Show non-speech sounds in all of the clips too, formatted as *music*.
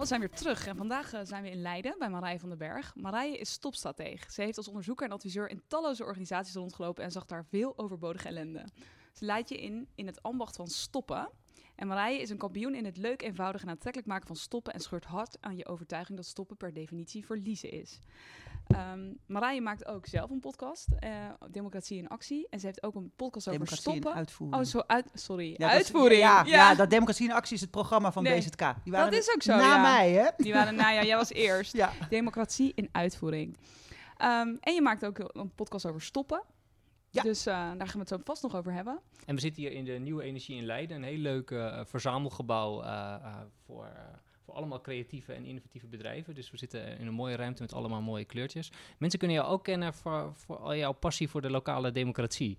We zijn weer terug en vandaag eh, zijn we in Leiden bij Marije van den Berg. Marije is topstrateeg. Ze heeft als onderzoeker en adviseur in talloze organisaties rondgelopen en zag daar veel overbodige ellende. Ze leidt je in in het ambacht van stoppen. En Marije is een kampioen in het leuk, eenvoudig en aantrekkelijk maken van stoppen en scheurt hard aan je overtuiging dat stoppen per definitie verliezen is. Ehm Marije maakt ook zelf een podcast, eh, Democratie in Actie. En ze heeft ook een podcast over Democratie stoppen. in uitvoering. Oh, zo uit, sorry, Ja, dat is- uitvoering. ja, ja, dat Democratie in Actie is het programma van Nee, BZK. Die waren dat is ook zo, Na ja. mij, hè? Die waren, nou ja, jij was eerst. *laughs* Ja. Democratie in uitvoering. Ehm, en je maakt ook een podcast over stoppen. Ja. Dus eh, daar gaan we het zo vast nog over hebben. En we zitten hier in de Nieuwe Energie in Leiden, een heel leuk eh, verzamelgebouw eh, eh, voor, voor allemaal creatieve en innovatieve bedrijven. Dus we zitten in een mooie ruimte met allemaal mooie kleurtjes. Mensen kunnen jou ook kennen voor, voor al jouw passie voor de lokale democratie.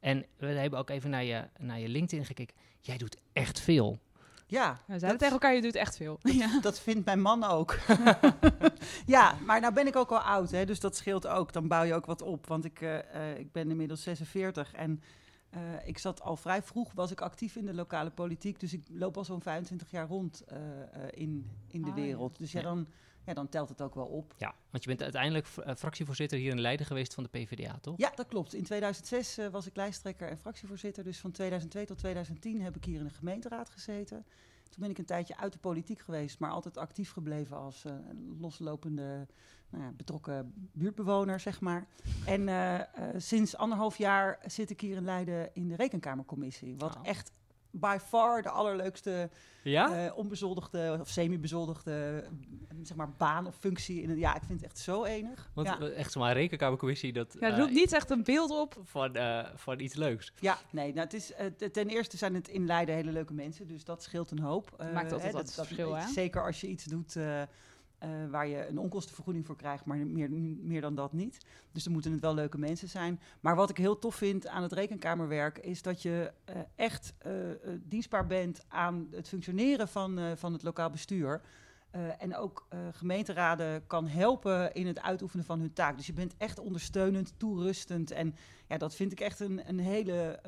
En we hebben ook even naar je, naar je LinkedIn gekeken. Jij doet echt veel. Ja, We zeiden dat, tegen elkaar, je doet echt veel. *laughs* ja. dat vindt mijn man ook. *laughs* *laughs* ja, maar nou ben ik ook al oud, hè, dus dat scheelt ook. Dan bouw je ook wat op, want ik, eh, eh, ik ben inmiddels 46 en eh, ik zat al vrij vroeg, was ik actief in de lokale politiek. Dus ik loop al zo'n 25 jaar rond eh, eh, in, in de Ah, ja. wereld. Dus ja, dan, ja, dan telt het ook wel op. Ja, want je bent uiteindelijk fr- fractievoorzitter hier in Leiden geweest van de PvdA, toch? Ja, dat klopt. In 2006 eh, was ik lijsttrekker en fractievoorzitter. Dus van 2002 tot 2010 heb ik hier in de gemeenteraad gezeten. Toen ben ik een tijdje uit de politiek geweest, maar altijd actief gebleven als eh, loslopende, nou ja, betrokken buurtbewoner, zeg maar. En eh, eh, sinds anderhalf jaar zit ik hier in Leiden in de Rekenkamercommissie. Wat Oh. echt by far de allerleukste Ja? eh, onbezoldigde of semi-bezoldigde eh, zeg maar, baan of functie. In het, ja, ik vind het echt zo enig. Want ja. eh, echt zomaar een rekenkamercommissie, dat, Ja, dat eh, roept niet echt een beeld op. van, eh, van iets leuks. Ja, nee, nou, het is, ten eerste zijn het in Leiden hele leuke mensen, dus dat scheelt een hoop. Dat maakt altijd hè, wat verschil, hè? Zeker als je iets doet eh, waar je een onkostenvergoeding voor krijgt, maar meer, meer dan dat niet. Dus dan moeten het wel leuke mensen zijn. Maar wat ik heel tof vind aan het rekenkamerwerk, is dat je eh, echt eh, dienstbaar bent aan het functioneren van, van het lokaal bestuur. En ook gemeenteraden kan helpen in het uitoefenen van hun taak. Dus je bent echt ondersteunend, toerustend. En ja, dat vind ik echt een, een hele,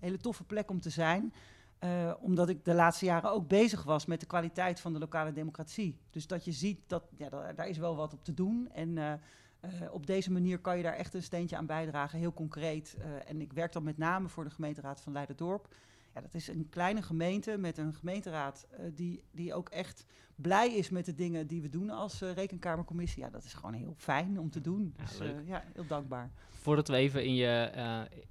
hele toffe plek om te zijn. Eh, omdat ik de laatste jaren ook bezig was met de kwaliteit van de lokale democratie. Dus dat je ziet dat ja, da- daar is wel wat op te doen. En eh, eh, op deze manier kan je daar echt een steentje aan bijdragen, heel concreet. En ik werk dan met name voor de gemeenteraad van Leiden-Dorp. Ja, dat is een kleine gemeente met een gemeenteraad die, die ook echt blij is met de dingen die we doen als rekenkamercommissie. Ja, dat is gewoon heel fijn om te doen. Ja, Dus eh, ja, heel dankbaar. Voordat we even in, je,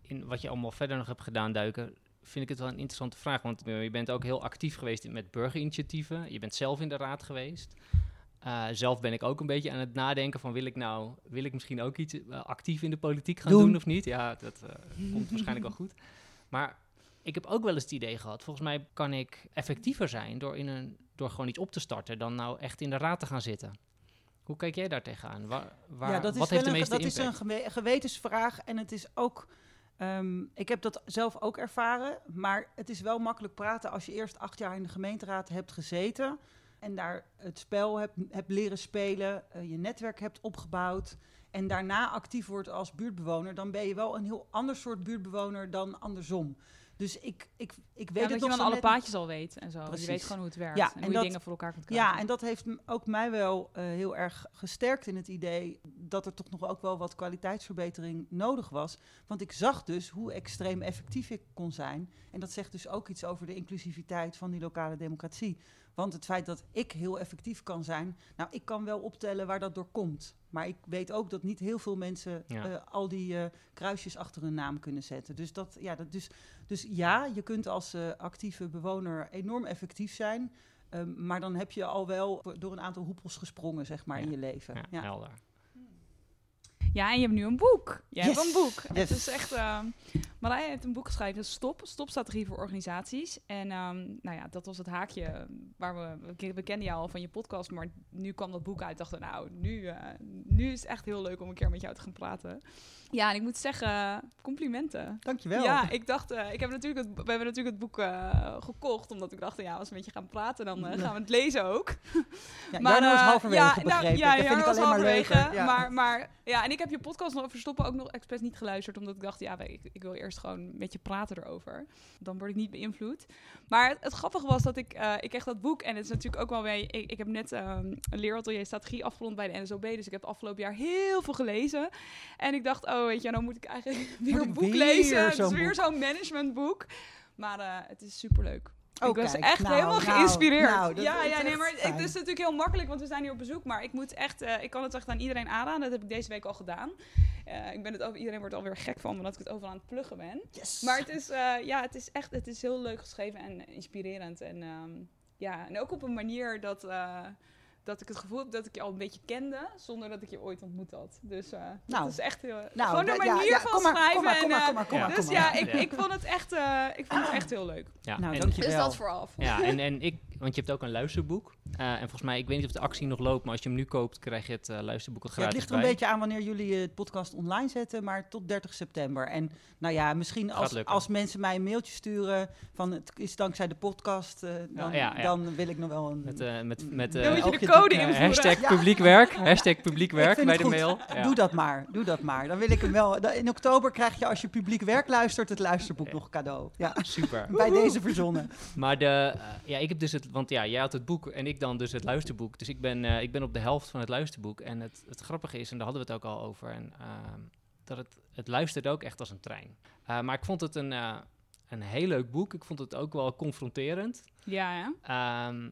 in wat je allemaal verder nog hebt gedaan duiken, vind ik het wel een interessante vraag. Want eh, je bent ook heel actief geweest met burgerinitiatieven. Je bent zelf in de raad geweest. Eh, zelf ben ik ook een beetje aan het nadenken van wil ik nou, wil ik misschien ook iets eh, actief in de politiek gaan Doen. doen, of niet? Ja, dat komt waarschijnlijk wel goed. Maar ik heb ook wel eens het idee gehad, volgens mij kan ik effectiever zijn door, in een, door gewoon iets op te starten dan nou echt in de raad te gaan zitten. Hoe kijk jij daar tegenaan? Waar, waar, ja, dat is wat heeft de een, meeste dat is een gewe- gewetensvraag. En het is ook. Ehm, ik heb dat zelf ook ervaren. Maar het is wel makkelijk praten als je eerst acht jaar in de gemeenteraad hebt gezeten. En daar het spel hebt, leren spelen. eh, je netwerk hebt opgebouwd. En daarna actief wordt als buurtbewoner. Dan ben je wel een heel ander soort buurtbewoner dan andersom. Dus ik, ik, ik weet Ja, dat het je nog dan zo alle paadjes al weet en zo. Je weet gewoon hoe het werkt Ja, en, en hoe je dingen voor elkaar kunt krijgen. Ja, en dat heeft ook mij wel eh, heel erg gesterkt in het idee dat er toch nog ook wel wat kwaliteitsverbetering nodig was. Want ik zag dus hoe extreem effectief ik kon zijn. En dat zegt dus ook iets over de inclusiviteit van die lokale democratie. Want het feit dat ik heel effectief kan zijn, nou, ik kan wel optellen waar dat door komt. Maar ik weet ook dat niet heel veel mensen Ja. eh, al die eh, kruisjes achter hun naam kunnen zetten. Dus, dat, ja, dat, dus, dus ja, je kunt als eh, actieve bewoner enorm effectief zijn. Ehm, maar dan heb je al wel door een aantal hoepels gesprongen, zeg maar, Ja. in je leven. Ja, Ja. helder. Ja, en je hebt nu een boek. Je hebt een boek. Het is echt... eh Marije heeft een boek geschreven, dat is Stop. Stopstrategie voor organisaties. En ehm, nou ja, dat was het haakje waar we... We kenden jou al van je podcast, maar nu kwam dat boek uit. dachten we, nou, nu, eh, nu is het echt heel leuk om een keer met jou te gaan praten. Ja, en ik moet zeggen, complimenten. Dankjewel. Ja, ik dacht, eh, ik heb natuurlijk het, we hebben natuurlijk het boek eh, gekocht, omdat ik dacht, ja, als we met je gaan praten, dan eh, gaan we het lezen ook. Ja, Maar, Jarno is halverwege ja, begrepen. nou, ja, dat vind ik was alleen maar. Ja. Maar, maar ja, en ik heb je podcast nog over stoppen ook nog expres niet geluisterd, omdat ik dacht, ja, ik, ik wil eerst gewoon met je praten erover. Dan word ik niet beïnvloed. Maar het, het grappige was dat ik, eh, ik kreeg dat boek en het is natuurlijk ook wel mee. Ik, ik heb net ehm, een leeratelier strategie afgerond bij de NSOB, dus ik heb afgelopen jaar heel veel gelezen. En ik dacht, oh, weet je, nou moet ik eigenlijk *laughs* weer Moet een boek weer lezen. Het is weer zo'n managementboek. Maar eh, het is superleuk. Oh, ik was kijk, echt nou, helemaal nou, geïnspireerd. nou, dat ja, ja, nee, maar het is natuurlijk heel makkelijk, want we zijn hier op bezoek. Maar ik moet echt, eh, ik kan het echt aan iedereen aanraden. Dat heb ik deze week al gedaan. Eh, ik ben het over, iedereen wordt alweer gek van, omdat ik het overal aan het pluggen ben. Yes. Maar het is, eh, ja, het is echt, het is heel leuk geschreven en inspirerend. En ehm, ja, en ook op een manier dat, eh, dat ik het gevoel heb dat ik je al een beetje kende, zonder dat ik je ooit ontmoet had. Dus eh Nou. dat is echt heel, Nou, gewoon de ja, manier ja, van maar, schrijven. kom maar, kom en, maar, eh, kom maar, kom maar, dus kom maar. ja, ik, Ja. ik vond het echt, eh, ik vond het echt heel leuk. Ja, Nou, en- dankjewel. Dus dat vooraf. Ja, en, en ik, want je hebt ook een luisterboek. Eh, en volgens mij, ik weet niet of de actie nog loopt, maar als je hem nu koopt, krijg je het luisterboek er Ja, het gratis ligt er een bij. beetje aan wanneer jullie het podcast online zetten, maar tot 30 september. En nou ja, misschien als, als mensen mij een mailtje sturen van het is dankzij de podcast, eh, dan, ja, ja. dan wil ik nog wel een... Met, eh met, met Eh, code eh, eh, invoeren. hashtag Ja. publiek werk, hashtag publiek Ik werk vind bij de mail. Doe dat maar, doe dat maar. Dan wil ik hem wel. In oktober krijg je als je publiek werk luistert het luisterboek nog cadeau. Ja, Super. bij deze verzonnen. Maar de, eh, ja, ik heb dus het, want ja, jij had het boek en ik dan dus het luisterboek. Dus ik ben, eh, ik ben op de helft van het luisterboek. En het, het grappige is, en daar hadden we het ook al over, en, ehm, dat het, het luistert ook echt als een trein. Eh, maar ik vond het een, eh, een heel leuk boek. Ik vond het ook wel confronterend. Ja, ja. Ehm,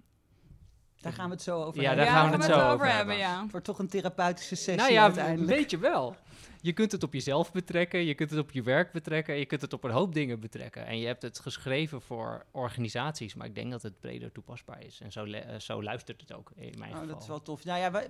Daar gaan we het zo over Ja, hebben. daar gaan we het zo over hebben, hebben. ja. Het wordt toch een therapeutische sessie nou ja, uiteindelijk. weet je wel. Je kunt het op jezelf betrekken, je kunt het op je werk betrekken, je kunt het op een hoop dingen betrekken. En je hebt het geschreven voor organisaties, maar ik denk dat het breder toepasbaar is. En zo, eh, zo luistert het ook in mijn Oh, geval. dat is wel tof. Nou ja,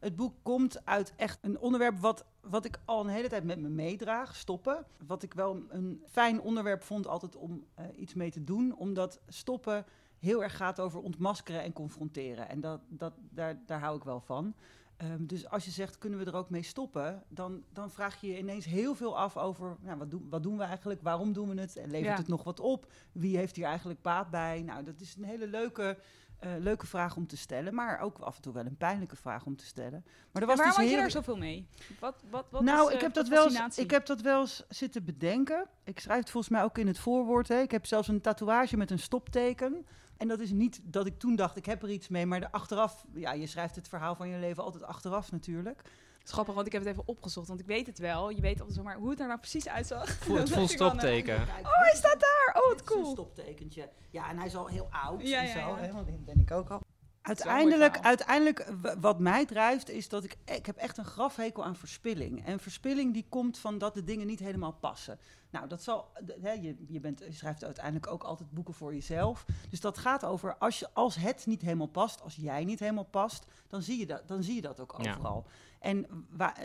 het boek komt uit echt een onderwerp wat, wat ik al een hele tijd met me meedraag, stoppen. Wat ik wel een fijn onderwerp vond altijd om eh, iets mee te doen. Omdat stoppen heel erg gaat over ontmaskeren en confronteren. En dat, dat, daar, daar hou ik wel van. Ehm, dus als je zegt, kunnen we er ook mee stoppen? Dan, dan vraag je je ineens heel veel af over, nou, wat, doen, wat doen we eigenlijk? Waarom doen we het? En levert Ja. het nog wat op? Wie heeft hier eigenlijk baat bij? Nou, dat is een hele leuke, eh, leuke vraag om te stellen. Maar ook af en toe wel een pijnlijke vraag om te stellen. Maar er was waarom dus had je daar zoveel mee? Wat, wat, wat nou, is, ik, eh, heb dat wel eens, ik heb dat wel eens zitten bedenken. Ik schrijf het volgens mij ook in het voorwoord. Hè. Ik heb zelfs een tatoeage met een stopteken. En dat is niet dat ik toen dacht, ik heb er iets mee. Maar de achteraf, ja, je schrijft het verhaal van je leven altijd achteraf natuurlijk. Het is grappig, want ik heb het even opgezocht, want ik weet het wel. Je weet altijd zomaar hoe het er nou precies uitzag. Voel- *laughs* het vol eh, stopteken. oh, hij staat daar! Oh, wat is een cool. stoptekentje. Ja, en hij is al heel oud Ja, en ja, zo, ja. hè, want die ben ik ook al. Uiteindelijk, uiteindelijk wat mij drijft, is dat ik, ik heb echt een grafhekel aan verspilling. En verspilling die komt van dat de dingen niet helemaal passen. Nou, dat zal, hè, je, je, bent, je schrijft uiteindelijk ook altijd boeken voor jezelf. Dus dat gaat over, als, je, als het niet helemaal past, als jij niet helemaal past, dan zie je dat, dan zie je dat ook Ja. En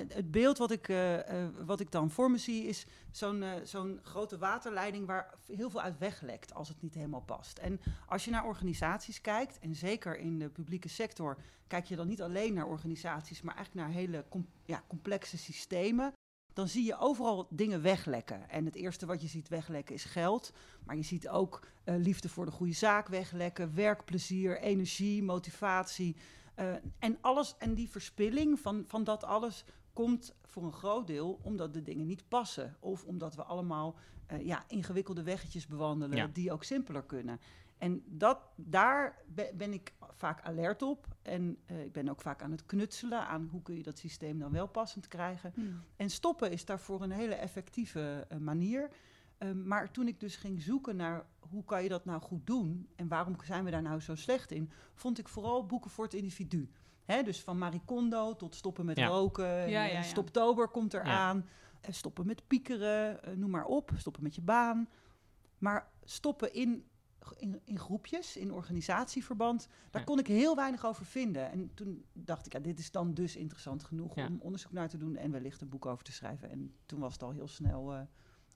het beeld wat ik, eh, eh, wat ik dan voor me zie, is zo'n eh, zo'n grote waterleiding waar heel veel uit weglekt als het niet helemaal past. En als je naar organisaties kijkt, en zeker in de publieke sector, kijk je dan niet alleen naar organisaties, maar eigenlijk naar hele ja, complexe systemen. Dan zie je overal dingen weglekken. En het eerste wat je ziet weglekken is geld. Maar je ziet ook liefde voor de goede zaak weglekken, werkplezier, energie, motivatie. Eh, en, alles, en die verspilling van, van dat alles komt voor een groot deel omdat de dingen niet passen. Of omdat we allemaal eh, ja, ingewikkelde weggetjes bewandelen Ja. die ook simpeler kunnen. En dat, daar be- ben ik vaak alert op. En eh, ik ben ook vaak aan het knutselen aan hoe kun je dat systeem dan wel passend krijgen. Hmm. En stoppen is daarvoor een hele effectieve manier. Ehm, maar toen ik dus ging zoeken naar hoe kan je dat nou goed doen en waarom zijn we daar nou zo slecht in, vond ik vooral boeken voor het individu. Hè, dus van Marie Kondo tot stoppen met Ja. roken. en, Ja, eh, ja, ja. Stoptober komt eraan. Eh, stoppen met piekeren, eh, noem maar op. Stoppen met je baan. Maar stoppen in in, in groepjes, in organisatieverband. Daar Ja. kon ik heel weinig over vinden. En toen dacht ik, ja, dit is dan dus interessant genoeg Ja. om onderzoek naar te doen en wellicht een boek over te schrijven. En toen was het al heel snel, eh,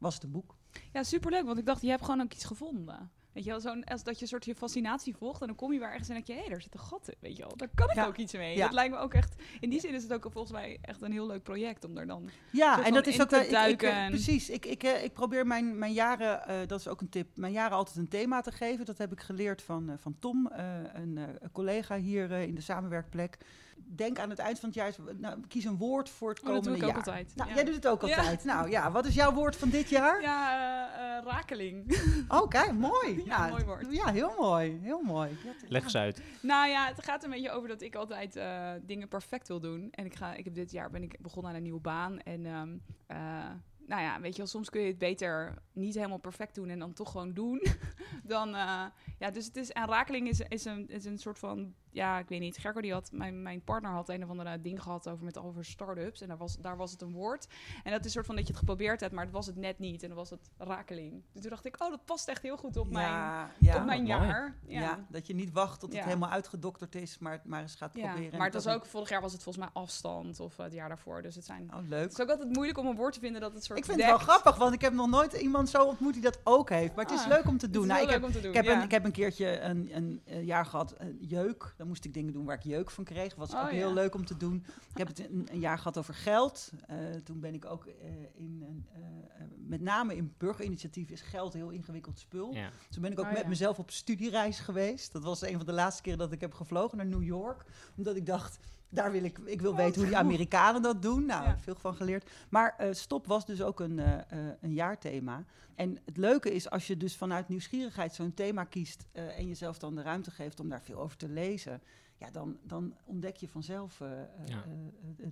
was het een boek. Ja, superleuk, want ik dacht, je hebt gewoon ook iets gevonden. Weet je wel, zo'n, als dat je een soort je fascinatie volgt en dan kom je waar ergens en denk je, hé, daar zit een gat in, weet je wel. Daar kan ik Ja. ook iets mee. Ja. Dat lijkt me ook echt, in die zin is het ook volgens mij echt een heel leuk project om daar dan... Ja, en dat is ook te ik- ik, duiken en- precies. Ik, ik, eh, ik probeer mijn, mijn jaren, eh, dat is ook een tip, mijn jaren altijd een thema te geven. Dat heb ik geleerd van, eh, van Tom, een, collega hier in de samenwerkplek. Denk aan het eind van het jaar, nou, kies een woord voor het Oh, dat komende doe ik ook jaar. altijd. Nou, ja. jij doet het ook Ja. altijd. Nou ja, wat is jouw woord van dit jaar? Ja, eh, eh, rakeling. *laughs* Oh, kijk, mooi. Ja, mooi woord. Ja, heel mooi. Heel mooi. Leg eens uit. nou ja, het gaat een beetje over dat ik altijd eh, dingen perfect wil doen. En ik, ga, ik heb dit jaar ben ik begonnen aan een nieuwe baan. En ehm, eh, nou ja, weet je wel, soms kun je het beter niet helemaal perfect doen en dan toch gewoon doen. *laughs* dan, eh, ja, dus het is, en rakeling is, is, een, is een soort van, ja, ik weet niet. Gerco die had, mijn, mijn partner had een of andere ding gehad over met over start-ups. En daar was, daar was het een woord. En dat is een soort van dat je het geprobeerd hebt, maar het was het net niet. En dan was het rakeling. Dus toen dacht ik, oh, dat past echt heel goed op mijn, ja, op mijn jaar. Ja. dat je niet wacht tot het Ja. helemaal uitgedokterd is, maar het maar eens gaat Ja, proberen. en maar het was ook, vorig jaar was het volgens mij afstand of eh, het jaar daarvoor. Dus het zijn. Oh, leuk. Het is ook altijd moeilijk om een woord te vinden dat het soort Ik vind het wel grappig, want ik heb nog nooit iemand zo ontmoet die dat ook heeft. Maar het is Ah, leuk om te Het doen. is Nou, ik, heb, leuk om te doen. ik, heb ja. een, ik heb een keertje een, een, eh, jaar gehad, eh, jeuk. Dan moest ik dingen doen waar ik jeuk van kreeg. was Oh, ook heel ja. leuk om te doen. Ik heb het een, een jaar gehad over geld. Eh, toen ben ik ook eh, in, een, eh, eh, met name in burgerinitiatief is geld een heel ingewikkeld spul. Ja. Toen ben ik ook Oh, met ja. mezelf op studiereis geweest. Dat was een van de laatste keren dat ik heb gevlogen naar New York. Omdat ik dacht, daar wil ik, ik wil weten hoe die. Amerikanen dat doen. Nou, Ja. veel van geleerd. Maar eh, stop was dus ook een, eh, eh, een jaarthema. En het leuke is als je dus vanuit nieuwsgierigheid zo'n thema kiest eh, en jezelf dan de ruimte geeft om daar veel over te lezen. Ja, dan, dan ontdek je vanzelf Ja.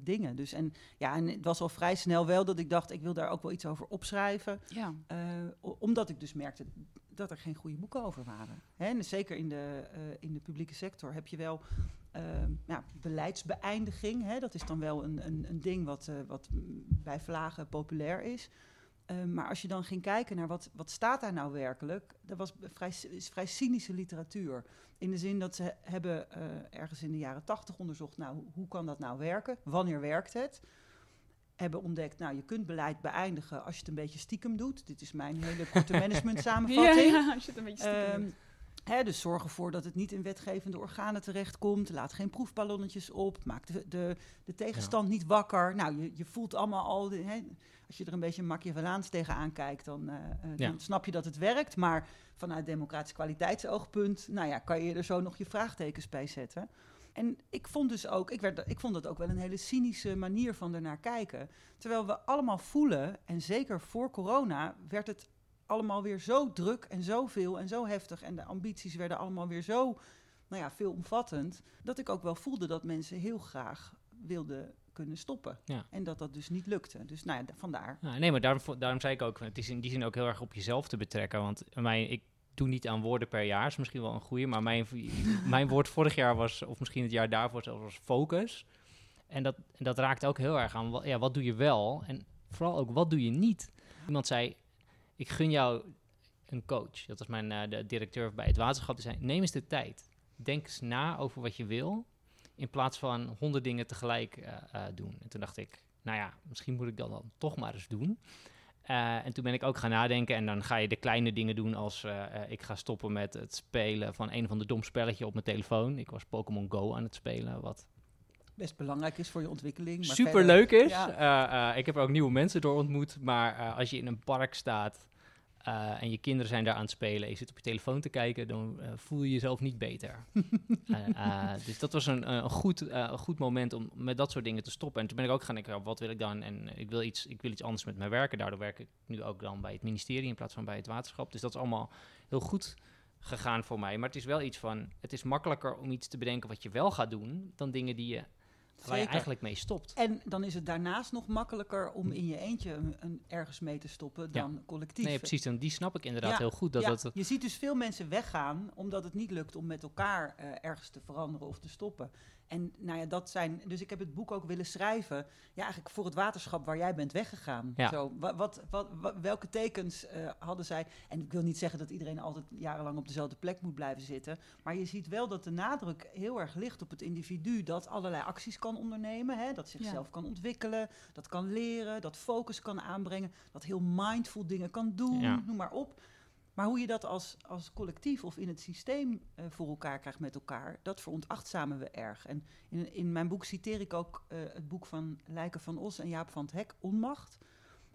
dingen. Dus en ja, en het was al vrij snel wel dat ik dacht, ik wil daar ook wel iets over opschrijven. Ja. Eh, omdat ik dus merkte dat er geen goede boeken over waren. Hè, en zeker in de, eh, in de publieke sector heb je wel eh, ja, beleidsbeëindiging. Hè, dat is dan wel een, een, een ding wat, eh, wat bij vlagen populair is. Eh, maar als je dan ging kijken naar wat, wat staat daar nou werkelijk, dat was vrij, is vrij cynische literatuur. In de zin dat ze hebben eh, ergens in de jaren tachtig onderzocht, nou, hoe- hoe kan dat nou werken? Wanneer werkt het? Hebben ontdekt, nou, je kunt beleid beëindigen als je het een beetje stiekem doet. Dit is mijn hele korte *laughs* management samenvatting. ja, als je het een beetje stiekem Ehm, doet. Dus zorg ervoor dat het niet in wetgevende organen terechtkomt. Laat geen proefballonnetjes op. Maak de, de, de tegenstand niet wakker. Nou, je, je voelt allemaal al... de- als je er een beetje Machiavellaans tegenaan kijkt, dan, eh, eh, Ja. dan snap je dat het werkt. Maar vanuit democratisch kwaliteitsoogpunt... nou ja, kan je er zo nog je vraagtekens bij zetten. En ik vond dus ook, ik, werd, ik vond dat ook wel een hele cynische manier van ernaar kijken. Terwijl we allemaal voelen, en zeker voor corona, werd het allemaal weer zo druk en zoveel en zo heftig. En de ambities werden allemaal weer zo nou ja, veelomvattend. Dat ik ook wel voelde dat mensen heel graag wilden kunnen stoppen. Ja. En dat dat dus niet lukte. Dus nou ja, da- vandaar. Ja, nee, maar daarom, daarom zei ik ook, het is in die zin ook heel erg op jezelf te betrekken. Want mijn, ik doe niet aan woorden per jaar, is misschien wel een goede, maar mijn, *laughs* mijn woord vorig jaar was, of misschien het jaar daarvoor zelfs, was focus. En dat, en dat raakt ook heel erg aan, wat, ja, wat doe je wel? En vooral ook, wat doe je niet? Iemand zei, ik gun jou een coach. Dat was mijn eh, de directeur bij het waterschap. Die zei, neem eens de tijd. Denk eens na over wat je wil, in plaats van honderd dingen tegelijk eh, eh, doen. En toen dacht ik, nou ja, misschien moet ik dat dan toch maar eens doen. En toen ben ik ook gaan nadenken en dan ga je de kleine dingen doen als ik ga stoppen met het spelen van een van de dom spelletje op mijn telefoon. Ik was Pokémon Go aan het spelen, wat Best belangrijk is voor je ontwikkeling. Maar super leuk is. Ja. Eh, eh, ik heb er ook nieuwe mensen door ontmoet, maar eh, als je in een park staat en je kinderen zijn daar aan het spelen en je zit op je telefoon te kijken, dan voel je jezelf niet beter. *laughs* Dus dat was een, een, goed, een goed moment om met dat soort dingen te stoppen. En toen ben ik ook gaan denken, wat wil ik dan? En ik wil, iets, ik wil iets anders met mijn werken. Daardoor werk ik nu ook dan bij het ministerie in plaats van bij het waterschap. Dus dat is allemaal heel goed gegaan voor mij. Maar het is wel iets van, het is makkelijker om iets te bedenken wat je wel gaat doen, dan dingen die je waar je eigenlijk mee stopt. En dan is het daarnaast nog makkelijker om in je eentje een, een- ergens mee te stoppen dan collectief. Nee, precies. En die snap ik inderdaad Ja, heel goed. Dat ja, dat, Je ziet dus veel mensen weggaan omdat het niet lukt om met elkaar eh, ergens te veranderen of te stoppen. En nou ja, dat zijn. Dus ik heb het boek ook willen schrijven. Ja, eigenlijk voor het waterschap waar jij bent weggegaan. Ja. Zo, wat, wat, wat, wa- welke tekens eh, hadden zij? En ik wil niet zeggen dat iedereen altijd jarenlang op dezelfde plek moet blijven zitten. Maar je ziet wel dat de nadruk heel erg ligt op het individu. Dat allerlei acties kan ondernemen. Hè, dat zichzelf kan ontwikkelen. Dat kan leren. Dat focus kan aanbrengen. Dat heel mindful dingen kan doen. Ja. Noem maar op. Maar hoe je dat als, als collectief of in het systeem eh, voor elkaar krijgt met elkaar, dat veronachtzamen we erg. En in, in mijn boek citeer ik ook eh, het boek van Lijken van Os en Jaap van het Hek, Onmacht.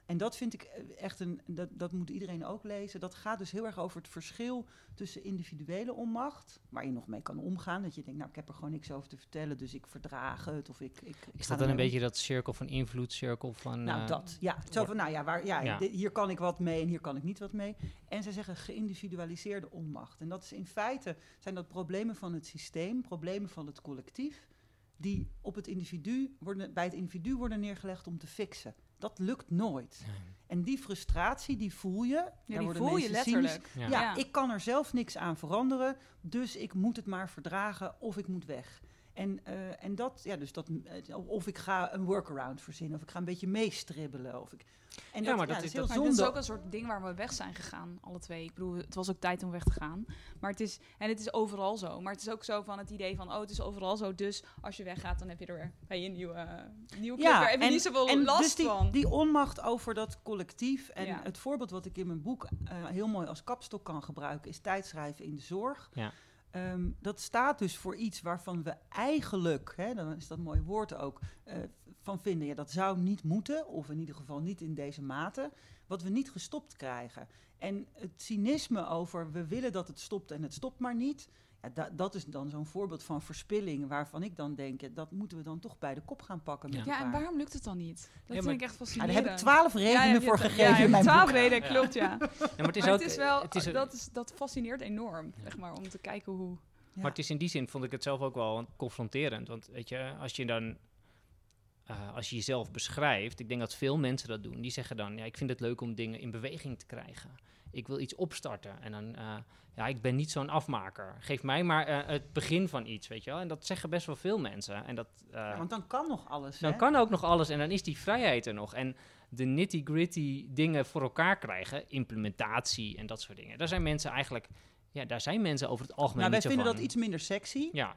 En dat vind ik eh, echt een, dat, dat moet iedereen ook lezen. Dat gaat dus heel erg over het verschil tussen individuele onmacht, waar je nog mee kan omgaan. Dat je denkt, nou ik heb er gewoon niks over te vertellen, dus ik verdraag het. Of ik, ik, ik is dat dan een beetje dat cirkel van invloed, cirkel van... Nou, eh, dat. Ja, zo van, nou ja, waar, ja, Ja. hier kan ik wat mee en hier kan ik niet wat mee. En ze zeggen geïndividualiseerde onmacht. En dat is in feite, zijn dat problemen van het systeem, problemen van het collectief, die op het individu worden, bij het individu worden neergelegd om te fixen. Dat lukt nooit. Nee. En die frustratie, die voel je. Ja, die voel je letterlijk. Ja. Ja, Ja. ik kan er zelf niks aan veranderen, dus ik moet het maar verdragen of ik moet weg. En, eh, en dat, ja, dus dat, eh, of ik ga een workaround verzinnen, of ik ga een beetje meestribbelen. Of ik, en Ja, dat, maar dat ja, is- heel Maar zonde. dit is ook een soort ding waar we weg zijn gegaan, alle twee. Ik bedoel, het was ook tijd om weg te gaan. Maar het is, en het is overal zo. Maar het is ook zo van het idee van, oh, het is overal zo. Dus als je weggaat, dan heb je er weer bij je nieuwe, nieuwe club. Heb je niet zoveel en last dus die, van. die onmacht over dat collectief. En Ja. het voorbeeld wat ik in mijn boek eh, heel mooi als kapstok kan gebruiken, is tijdschrijven in de zorg. Ja. Ehm, dat staat dus voor iets waarvan we eigenlijk, hè, dan is dat mooi woord ook, eh, van vinden, ja, dat zou niet moeten, of in ieder geval niet in deze mate, wat we niet gestopt krijgen. En het cynisme over we willen dat het stopt en het stopt maar niet, da- dat is dan zo'n voorbeeld van verspilling waarvan ik dan denk, ja, dat moeten we dan toch bij de kop gaan pakken met Ja. Ja, en waarom lukt het dan niet? Dat Ja, vind ik echt Ja, fascinerend. daar heb ik twaalf Ja, redenen voor gegeven ja, in mijn twaalf redenen, Ja. klopt, ja. Ja, maar het is maar ook... het is wel, het is, dat, is, dat fascineert enorm, zeg maar, om te kijken hoe... Ja. Maar het is in die zin, vond ik het zelf ook wel confronterend. Want weet je, als je dan... eh, als je jezelf beschrijft, ik denk dat veel mensen dat doen. Die zeggen dan, ja, ik vind het leuk om dingen in beweging te krijgen. Ik wil iets opstarten. En dan, eh, ja, ik ben niet zo'n afmaker. Geef mij maar eh, het begin van iets, weet je wel. En dat zeggen best wel veel mensen. En dat, eh, Ja, want dan kan nog alles. dan hè? kan ook nog alles en dan is die vrijheid er nog. En de nitty-gritty dingen voor elkaar krijgen, implementatie en dat soort dingen. Daar zijn mensen eigenlijk, ja, daar zijn mensen over het algemeen Nou, wij vinden van. dat iets minder sexy. Ja,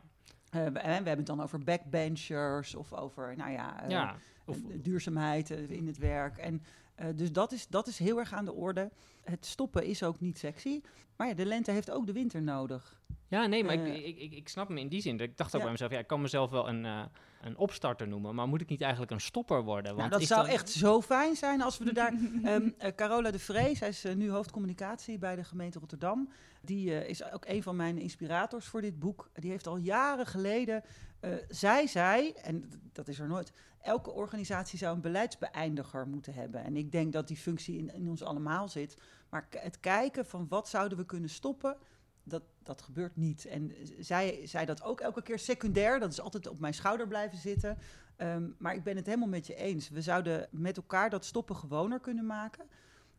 Eh, we, we hebben het dan over backbenchers of over, nou ja, ja. Of, duurzaamheid in het werk. En, eh, dus dat is, dat is heel erg aan de orde. Het stoppen is ook niet sexy. Maar ja, de lente heeft ook de winter nodig. ja, nee, maar eh, ik, ik, ik, ik snap me in die zin. Ik dacht ook Ja. bij mezelf, ja, ik kan mezelf wel een, eh, een opstarter noemen, maar moet ik niet eigenlijk een stopper worden? Nou, Want dat zou dan- echt zo fijn zijn als we er daar... *laughs* Ehm, eh, Carola de Vree, zij is eh, nu hoofdcommunicatie bij de gemeente Rotterdam. Die eh, is ook een van mijn inspirators voor dit boek. Die heeft al jaren geleden... eh, zij zei, en dat is er nooit... Elke organisatie zou een beleidsbeëindiger moeten hebben. En ik denk dat die functie in, in ons allemaal zit. Maar het kijken van wat zouden we kunnen stoppen... Dat, dat gebeurt niet. En z- zij zei dat ook elke keer secundair. Dat is altijd op mijn schouder blijven zitten. Ehm, maar ik ben het helemaal met je eens. We zouden met elkaar dat stoppen gewoner kunnen maken.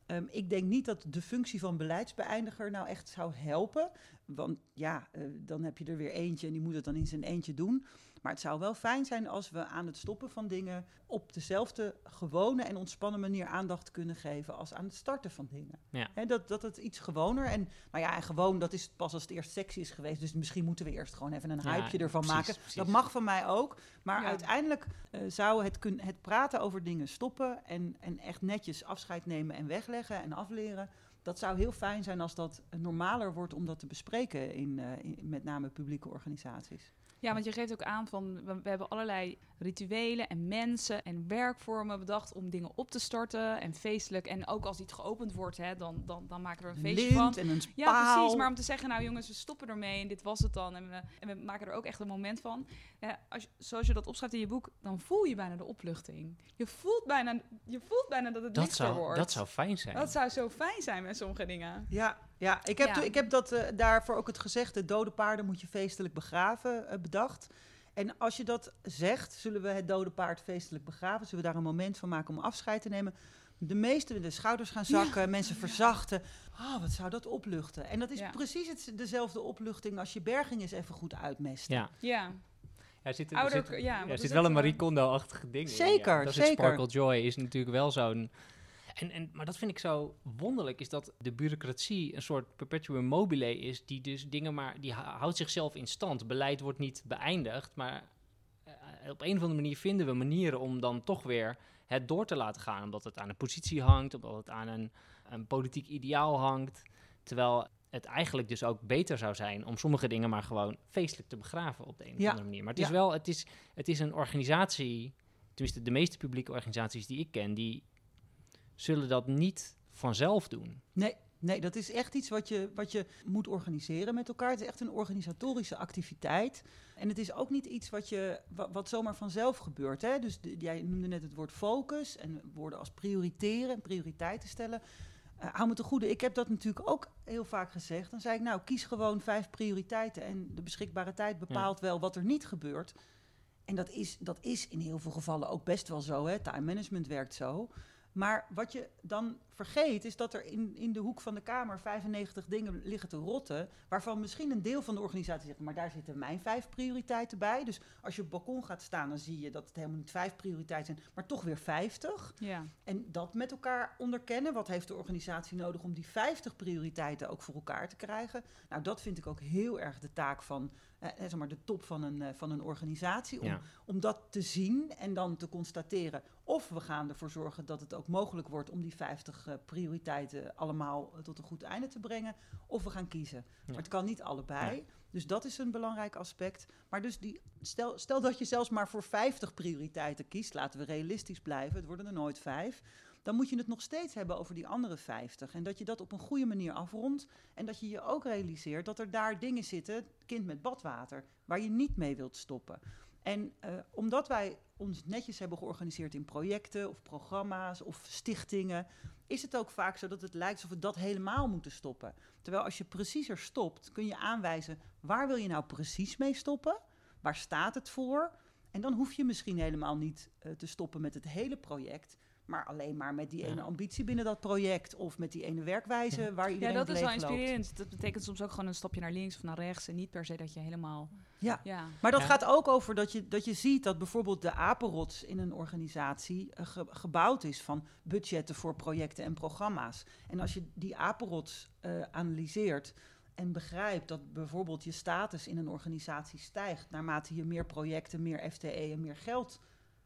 Ehm, ik denk niet dat de functie van beleidsbeëindiger nou echt zou helpen. Want ja, eh, dan heb je er weer eentje en die moet het dan in zijn eentje doen. Maar het zou wel fijn zijn als we aan het stoppen van dingen op dezelfde gewone en ontspannen manier aandacht kunnen geven als aan het starten van dingen. Ja. Hè, dat, dat het iets gewoner en nou ja, en gewoon dat is pas als het eerst sexy is geweest. Dus misschien moeten we eerst gewoon even een Ja, hypeje ervan precies, maken. precies. Dat mag van mij ook. Maar Ja. uiteindelijk eh, zou het, kun, het praten over dingen stoppen en, en echt netjes afscheid nemen en wegleggen en afleren. Dat zou heel fijn zijn als dat normaler wordt om dat te bespreken in, eh, in met name publieke organisaties. Ja, want je geeft ook aan van we, we hebben allerlei rituelen en mensen en werkvormen bedacht om dingen op te starten en feestelijk. En ook als iets geopend wordt, hè, dan, dan, dan maken we er een feestje van. En een Ja, spaal. precies. Maar om te zeggen, nou jongens, we stoppen ermee en dit was het dan. En we, en we maken er ook echt een moment van. Ja, als, je- zoals je dat opschrijft in je boek, dan voel je bijna de opluchting. Je voelt bijna, je voelt bijna dat het dat, lichter zou, wordt. dat zou fijn zijn. Dat zou zo fijn zijn met sommige dingen. Ja, ja. Ik, heb Ja. ik heb dat, eh, daarvoor ook het gezegde... dode paarden moet je feestelijk begraven eh, bedacht. En als je dat zegt, zullen we het dode paard feestelijk begraven? Zullen we daar een moment van maken om afscheid te nemen? De meeste de schouders gaan zakken, *laughs* mensen verzachten. Ah, wat zou dat opluchten? En dat is Ja. precies het, dezelfde opluchting als je berging eens even goed uitmest. Ja, Ja, er zit, Ouder- er zit, ja, er zit wel een? Marie Kondo-achtige ding in. Zeker, ja. Dat is het zeker. Sparkle Joy is natuurlijk wel zo'n... En, en, maar dat vind ik zo wonderlijk, is dat de bureaucratie een soort perpetuum mobile is, die dus dingen maar, die hou- houdt zichzelf in stand. Beleid wordt niet beëindigd, maar eh, op een of andere manier vinden we manieren om dan toch weer het door te laten gaan. Omdat het aan een positie hangt, omdat het aan een, een politiek ideaal hangt. Terwijl het eigenlijk dus ook beter zou zijn om sommige dingen maar gewoon feestelijk te begraven op de een of Ja. andere manier. Maar het is Ja. wel, het is, het is een organisatie, tenminste de meeste publieke organisaties die ik ken, die zullen dat niet vanzelf doen. Nee, nee, dat is echt iets wat je, wat je moet organiseren met elkaar. Het is echt een organisatorische activiteit. En het is ook niet iets wat, je, wat, wat zomaar vanzelf gebeurt. Hè? Dus de- jij noemde net het woord focus en woorden als prioriteren en prioriteiten stellen. Eh, hou me te goede, ik heb dat natuurlijk ook heel vaak gezegd. Dan zei ik, nou, kies gewoon vijf prioriteiten. En de beschikbare tijd bepaalt wel wat er niet gebeurt. En dat is, dat is in heel veel gevallen ook best wel zo. Hè? Time management werkt zo. Maar wat je dan vergeet, is dat er in, in de hoek van de Kamer 95 dingen liggen te rotten. Waarvan misschien een deel van de organisatie zegt, maar daar zitten mijn vijf prioriteiten bij. Dus als je op het balkon gaat staan, dan zie je dat het helemaal niet vijf prioriteiten zijn, maar toch weer 50. ja. En dat met elkaar onderkennen. Wat heeft de organisatie nodig om die 50 prioriteiten ook voor elkaar te krijgen? Nou, dat vind ik ook heel erg de taak van eh, eh, zeg maar de top van een, eh, van een organisatie. Om, Ja. om dat te zien en dan te constateren. Of we gaan ervoor zorgen dat het ook mogelijk wordt om die 50 eh, prioriteiten allemaal eh, tot een goed einde te brengen. Of we gaan kiezen. Maar het kan niet allebei. Dus dat is een belangrijk aspect. Maar dus die, stel, stel dat je zelfs maar voor 50 prioriteiten kiest. Laten we realistisch blijven. Het worden er nooit vijf. Dan moet je het nog steeds hebben over die andere 50. En dat je dat op een goede manier afrondt. En dat je je ook realiseert dat er daar dingen zitten, kind met badwater, waar je niet mee wilt stoppen. En eh, omdat wij ons netjes hebben georganiseerd in projecten of programma's of stichtingen, is het ook vaak zo dat het lijkt alsof we dat helemaal moeten stoppen. Terwijl als je preciezer stopt, kun je aanwijzen waar wil je nou precies mee stoppen? Waar staat het voor? En dan hoef je misschien helemaal niet eh, te stoppen met het hele project, maar alleen maar met die Ja. ene ambitie binnen dat project of met die ene werkwijze waar ja, iedereen dat op is wel leeg loopt. inspirerend. Dat betekent soms ook gewoon een stapje naar links of naar rechts. En niet per se dat je helemaal... Ja. Ja, Maar dat Ja. gaat ook over dat je, dat je ziet dat bijvoorbeeld de apenrots in een organisatie eh, ge- gebouwd is van budgetten voor projecten en programma's. En als je die apenrots eh, analyseert en begrijpt dat bijvoorbeeld je status in een organisatie stijgt naarmate je meer projecten, meer FTE en meer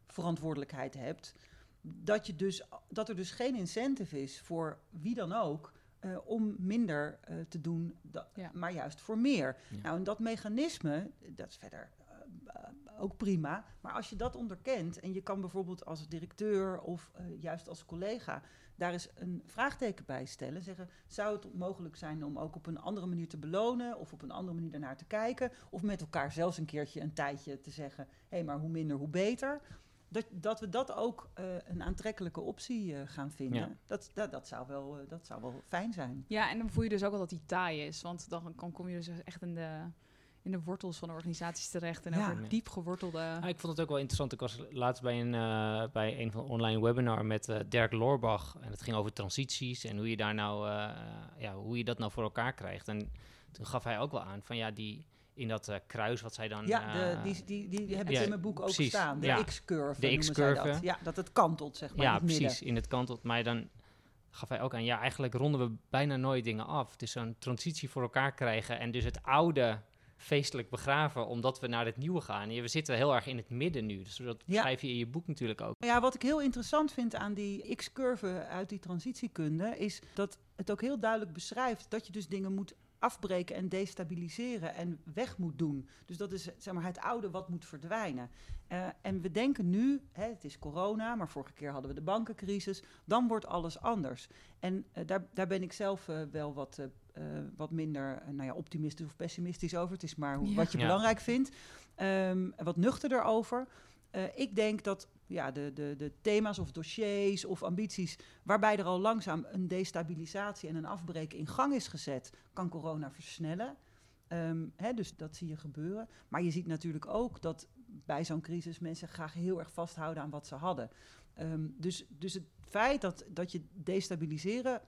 geldverantwoordelijkheid hebt, dat, je dus, dat er dus geen incentive is voor wie dan ook eh, om minder eh, te doen, Ja. maar juist voor meer. Ja. Nou, en dat mechanisme, dat is verder eh, ook prima. Maar als je dat onderkent en je kan bijvoorbeeld als directeur of juist als collega daar eens een vraagteken bij stellen. Zeggen, zou het mogelijk zijn om ook op een andere manier te belonen of op een andere manier daarnaar te kijken? Of met elkaar zelfs een keertje een tijdje te zeggen, hé, hey, maar hoe minder, hoe beter. Dat, dat we dat ook eh, een aantrekkelijke optie eh, gaan vinden. Ja. Dat, dat, dat, zou wel, eh, dat zou wel fijn zijn. ja, en dan voel je dus ook wel dat die taai is. Want dan, dan kom je dus echt in de, in de wortels van de organisaties terecht. En Ja. over diep gewortelde... Ah, ik vond het ook wel interessant. Ik was laatst bij een, eh, bij een van de online webinar met eh, Dirk Loorbach. En het ging over transities en hoe je daar nou, eh, ja, hoe je dat nou voor elkaar krijgt. En toen gaf hij ook wel aan van ja, die in dat eh, kruis wat zij dan. Ja, de, eh, die, die, die, die heb ik ja, in mijn boek ook precies. staan. De Ja. X-curve De X-curve. dat. Ja, dat het kantelt, zeg maar, ja, in het midden. precies, in het kantelt. Maar dan gaf hij ook aan, ja, eigenlijk ronden we bijna nooit dingen af. Het is zo'n transitie voor elkaar krijgen en dus het oude feestelijk begraven, omdat we naar het nieuwe gaan. We zitten heel erg in het midden nu, dus dat Ja. schrijf je in je boek natuurlijk ook. Ja, wat ik heel interessant vind aan die X-curve uit die transitiekunde, is dat het ook heel duidelijk beschrijft dat je dus dingen moet afbreken en destabiliseren en weg moet doen. Dus dat is zeg maar, het oude wat moet verdwijnen. Eh, en we denken nu, hè, het is corona, maar vorige keer hadden we de bankencrisis, dan wordt alles anders. En eh, daar, daar ben ik zelf eh, wel wat, wat minder nou ja, optimistisch of pessimistisch over. Het is maar hoe, Ja. wat je Ja. belangrijk vindt. Ehm, wat nuchterder over. Ik denk dat ja, de, de, de thema's of dossiers of ambities waarbij er al langzaam een destabilisatie en een afbreken in gang is gezet, kan corona versnellen. Ehm, hè, dus dat zie je gebeuren. Maar je ziet natuurlijk ook dat bij zo'n crisis mensen graag heel erg vasthouden aan wat ze hadden. Ehm, dus, dus het feit dat, dat je destabiliseren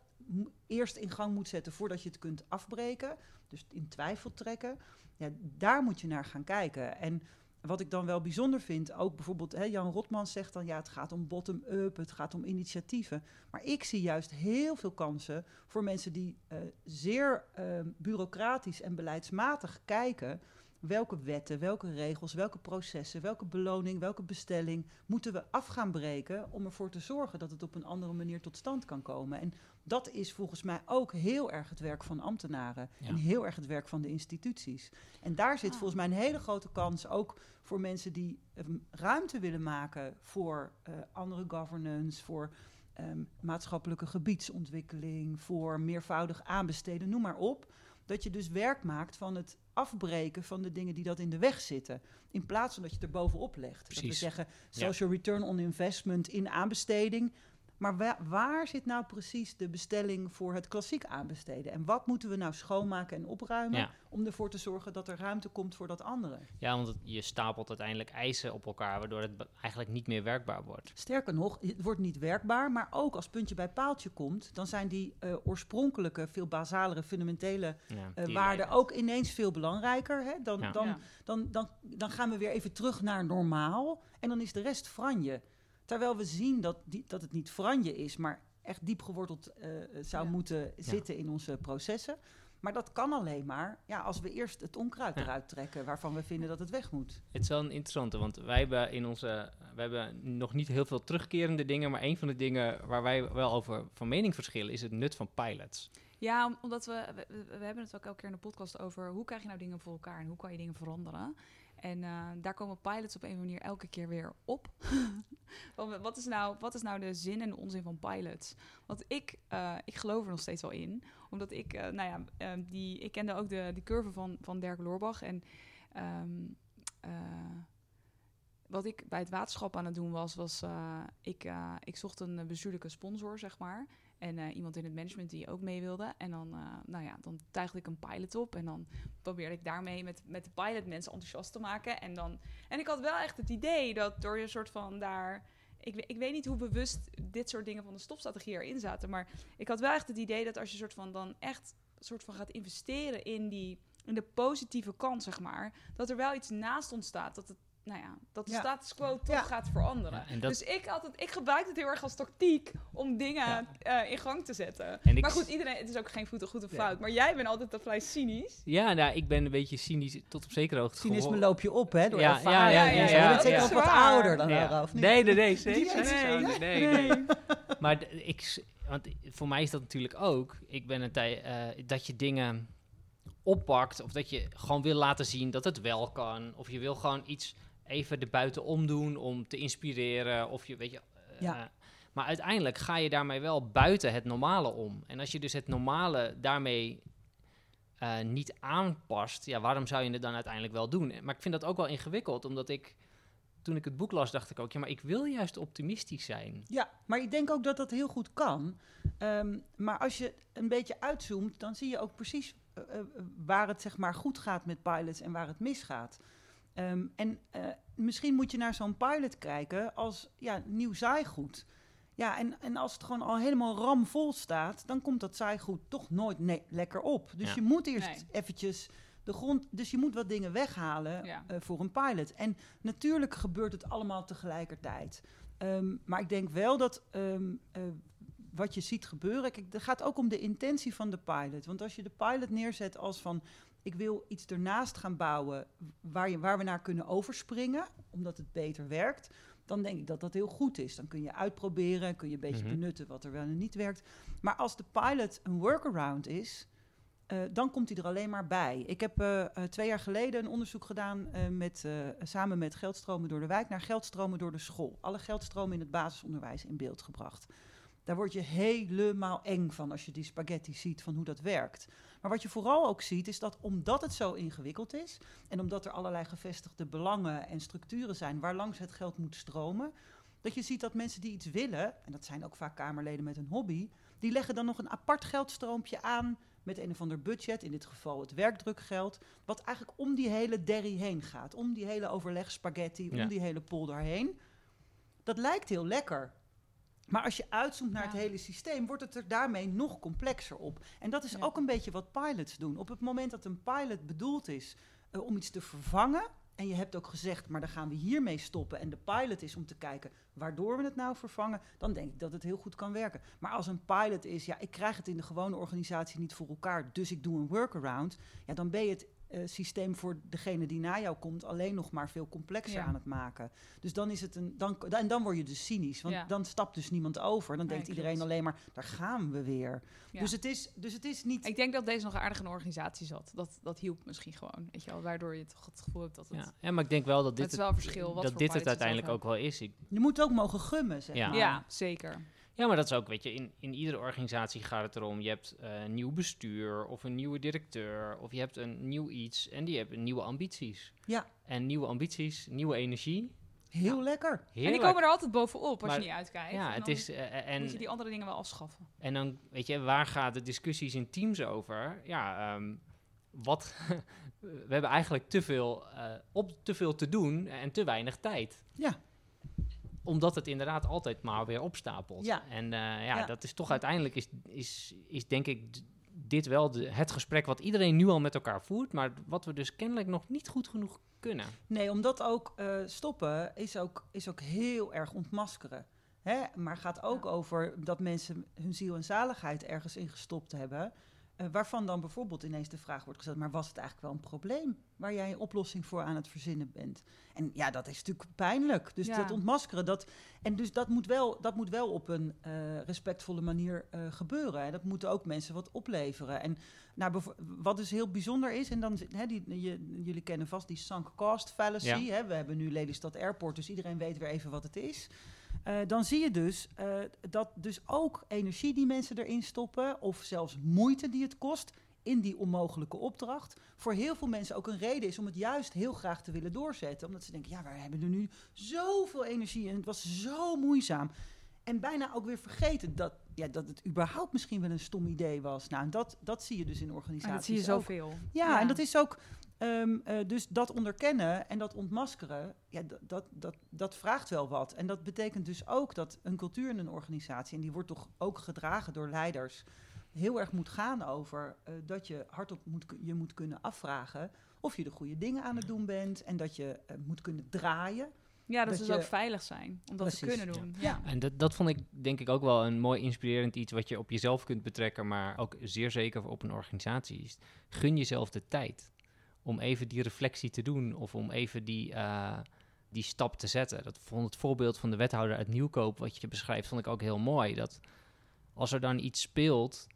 eerst in gang moet zetten voordat je het kunt afbreken, dus in twijfel trekken, ja, daar moet je naar gaan kijken. En wat ik dan wel bijzonder vind, ook bijvoorbeeld hè, Jan Rotman zegt dan ja, het gaat om bottom-up, het gaat om initiatieven. Maar ik zie juist heel veel kansen voor mensen die eh, zeer ehm, bureaucratisch en beleidsmatig kijken. Welke wetten, welke regels, welke processen, welke beloning, welke bestelling moeten we af gaan breken om ervoor te zorgen dat het op een andere manier tot stand kan komen. En dat is volgens mij ook heel erg het werk van ambtenaren Ja. en heel erg het werk van de instituties. En daar zit Ah. volgens mij een hele grote kans ook voor mensen die ehm, ruimte willen maken voor eh, andere governance, voor ehm, maatschappelijke gebiedsontwikkeling, voor meervoudig aanbesteden, noem maar op. Dat je dus werk maakt van het afbreken van de dingen die dat in de weg zitten. In plaats van dat je het er bovenop legt. Dat we Precies. zeggen social return on investment in aanbesteding. Maar wa- waar zit nou precies de bestelling voor het klassiek aanbesteden? En wat moeten we nou schoonmaken en opruimen Ja. om ervoor te zorgen dat er ruimte komt voor dat andere? Ja, want het- je stapelt uiteindelijk eisen op elkaar, waardoor het eigenlijk niet meer werkbaar wordt. Sterker nog, het wordt niet werkbaar, maar ook als puntje bij paaltje komt, dan zijn die eh, oorspronkelijke, veel basalere, fundamentele Ja, eh, waarden ook ineens veel belangrijker. Hè? Dan, Ja. dan, Ja. dan, dan, dan gaan we weer even terug naar normaal en dan is de rest franje. Terwijl we zien dat, die, dat het niet franje is, maar echt diep geworteld eh, zou Ja. moeten zitten in onze processen. Maar dat kan alleen maar ja, als we eerst het onkruid Ja. eruit trekken waarvan we vinden dat het weg moet. Het is wel een interessante, want wij hebben in onze, we hebben nog niet heel veel terugkerende dingen, maar een van de dingen waar wij wel over van mening verschillen is het nut van pilots. Ja, om- omdat we, we, we- we hebben het ook elke keer in de podcast over hoe krijg je nou dingen voor elkaar en hoe kan je dingen veranderen. En eh, daar komen pilots op een of andere manier elke keer weer op. *laughs* Wat, is nou, wat is nou de zin en de onzin van pilots? Want ik, eh, ik geloof er nog steeds wel in. Omdat ik, eh, nou ja, eh, die, ik kende ook de, de curve van, van Dirk Loorbach. En ehm, eh, wat ik bij het waterschap aan het doen was, was ik, ik zocht een bestuurlijke sponsor, zeg maar. En eh, iemand in het management die ook mee wilde. En dan, eh, nou ja, dan tuigde ik een pilot op. En dan probeerde ik daarmee met, met de pilot mensen enthousiast te maken. En, dan, en ik had wel echt het idee dat door je soort van daar... Ik, ik weet niet hoe bewust dit soort dingen van de stopstrategie erin zaten. Maar ik had wel echt het idee dat als je soort van dan echt soort van gaat investeren in, die, in de positieve kant, zeg maar. Dat er wel iets naast ontstaat. Dat het, nou ja, dat de Ja. status quo toch Ja. gaat veranderen. Ja, en dat- Dus ik, het, ik gebruik het heel erg als tactiek om dingen Ja. eh, in gang te zetten. En maar goed, iedereen, het is ook geen goed, goed of Ja. fout. Maar jij bent altijd dat vrij cynisch. Ja, nou, ik ben een beetje cynisch tot op zekere hoogte Cynisme loop je op, hè, door Ja, ja, ja, ja, Je bent zeker ja. ook wat ouder dan Ja. Lara, of niet? Nee, nee, nee, zeker. Nee, nee, nee. nee, nee. Maar ik, want voor mij is dat natuurlijk ook. Ik ben een tijd eh, dat je dingen oppakt of dat je gewoon wil laten zien dat het wel kan, of je wil gewoon iets even erbuiten omdoen om te inspireren, of je weet je. eh, Ja. maar uiteindelijk ga je daarmee wel buiten het normale om. En als je dus het normale daarmee eh, niet aanpast, ja, waarom zou je het dan uiteindelijk wel doen? Maar ik vind dat ook wel ingewikkeld, omdat ik toen ik het boek las, dacht ik ook, ja, maar ik wil juist optimistisch zijn. Ja, maar ik denk ook dat dat heel goed kan. Ehm, maar als je een beetje uitzoomt, dan zie je ook precies eh, eh, waar het zeg maar goed gaat met pilots en waar het misgaat. Ehm, en eh, misschien moet je naar zo'n pilot kijken als ja, nieuw zaaigoed. Ja, en, en als het gewoon al helemaal ramvol staat, dan komt dat zaaigoed toch nooit nee, lekker op. Dus Ja. je moet eerst Nee. eventjes de grond... Dus je moet wat dingen weghalen Ja. eh, voor een pilot. En natuurlijk gebeurt het allemaal tegelijkertijd. Ehm, maar ik denk wel dat ehm, eh, wat je ziet gebeuren... Kijk, het gaat ook om de intentie van de pilot. Want als je de pilot neerzet als van... ik wil iets ernaast gaan bouwen waar, je, waar we naar kunnen overspringen... omdat het beter werkt... dan denk ik dat dat heel goed is. Dan kun je uitproberen, kun je een beetje Mhm. benutten wat er wel en niet werkt. Maar als de pilot een workaround is... eh, dan komt hij er alleen maar bij. Ik heb eh, eh, twee jaar geleden een onderzoek gedaan met, samen met Geldstromen door de Wijk naar Geldstromen door de school. Alle geldstromen in het basisonderwijs in beeld gebracht. Daar word je helemaal eng van als je die spaghetti ziet van hoe dat werkt. Maar wat je vooral ook ziet is dat omdat het zo ingewikkeld is en omdat er allerlei gevestigde belangen en structuren zijn waar langs het geld moet stromen, dat je ziet dat mensen die iets willen, en dat zijn ook vaak Kamerleden met een hobby, die leggen dan nog een apart geldstroompje aan met een of ander budget, in dit geval het werkdrukgeld, wat eigenlijk om die hele derry heen gaat, om die hele overlegspaghetti, om die hele polder heen. Dat lijkt heel lekker. Maar als je uitzoomt naar Ja. het hele systeem, wordt het er daarmee nog complexer op. En dat is Ja. ook een beetje wat pilots doen. Op het moment dat een pilot bedoeld is eh, om iets te vervangen, en je hebt ook gezegd, maar dan gaan we hiermee stoppen. En de pilot is om te kijken waardoor we het nou vervangen, dan denk ik dat het heel goed kan werken. Maar als een pilot is, ja, ik krijg het in de gewone organisatie niet voor elkaar, dus ik doe een workaround, ja, dan ben je het systeem voor degene die na jou komt alleen nog maar veel complexer Ja. aan het maken. Dus dan is het een. Dan, en dan word je dus cynisch. Want Ja. dan stapt dus niemand over. Dan Nee, denkt iedereen alleen maar, daar gaan we weer. Ja. Dus, het is, dus het is niet. Ik denk dat deze nog aardig in een organisatie zat. Dat, dat hielp misschien gewoon, weet je wel. Waardoor je toch het gevoel hebt dat het... Ja. ja, maar ik denk wel dat dit is wel verschil wat dat dit het het uiteindelijk ook wel is. Ik, Je moet ook mogen gummen, zeg Ja. maar. Ja, zeker. Ja, maar dat is ook, weet je, in, in iedere organisatie gaat het erom, je hebt eh, een nieuw bestuur of een nieuwe directeur of je hebt een nieuw iets en die hebben nieuwe ambities. Ja. En nieuwe ambities, nieuwe energie. Heel lekker. En Heerlijk. die komen er altijd bovenop als Maar- je niet uitkijkt. ja, En het dan is, eh, en, moet je die andere dingen wel afschaffen. en dan, weet je, waar gaan de discussies in teams over? Ja, ehm, wat, *laughs* we hebben eigenlijk te veel, eh, op, te veel te doen en te weinig tijd. Ja. Omdat het inderdaad altijd maar weer opstapelt. Ja. En eh, ja, Ja. dat is toch uiteindelijk, is, is, is denk ik dit wel de, het gesprek wat iedereen nu al met elkaar voert, maar wat we dus kennelijk nog niet goed genoeg kunnen. Nee, omdat ook eh, stoppen is ook, is ook heel erg ontmaskeren. Hè? Maar gaat ook Ja. over dat mensen hun ziel en zaligheid ergens in gestopt hebben. Eh, waarvan dan bijvoorbeeld ineens de vraag wordt gesteld: maar was het eigenlijk wel een probleem waar jij een oplossing voor aan het verzinnen bent? En ja, dat is natuurlijk pijnlijk. Dus Ja. dat ontmaskeren, dat, en dus dat moet wel, dat moet wel op een eh, respectvolle manier eh, gebeuren. En dat moeten ook mensen wat opleveren. En nou, wat dus heel bijzonder is, en dan die, je, jullie kennen vast die sunk cost fallacy. Ja. Hè? We hebben nu Lelystad Airport, dus iedereen weet weer even wat het is. Eh, dan zie je dus eh, dat dus ook energie die mensen erin stoppen, of zelfs moeite die het kost in die onmogelijke opdracht, voor heel veel mensen ook een reden is om het juist heel graag te willen doorzetten. Omdat ze denken, ja, we hebben er nu zoveel energie en het was zo moeizaam. En bijna ook weer vergeten dat, ja, dat het überhaupt misschien wel een stom idee was. Nou, en dat, dat zie je dus in organisaties. En dat zie je ook. zoveel. Ja, en dat is ook. ehm, eh, dus dat onderkennen en dat ontmaskeren, ja, dat, dat, dat, dat vraagt wel wat. En dat betekent dus ook dat een cultuur in een organisatie, en die wordt toch ook gedragen door leiders, heel erg moet gaan over eh, dat je hardop moet, je moet kunnen afvragen of je de goede dingen aan het doen bent en dat je eh, moet kunnen draaien. Ja, dat, dat ze je- dus ook veilig zijn. Om dat te kunnen doen. Ja. Ja. En dat, dat vond ik denk ik ook wel een mooi inspirerend iets wat je op jezelf kunt betrekken, maar ook zeer zeker op een organisatie. is. Gun jezelf de tijd om even die reflectie te doen of om even die, eh, die stap te zetten. Dat vond het voorbeeld van de wethouder uit Nieuwkoop, wat je beschrijft, vond ik ook heel mooi. Dat als er dan iets speelt,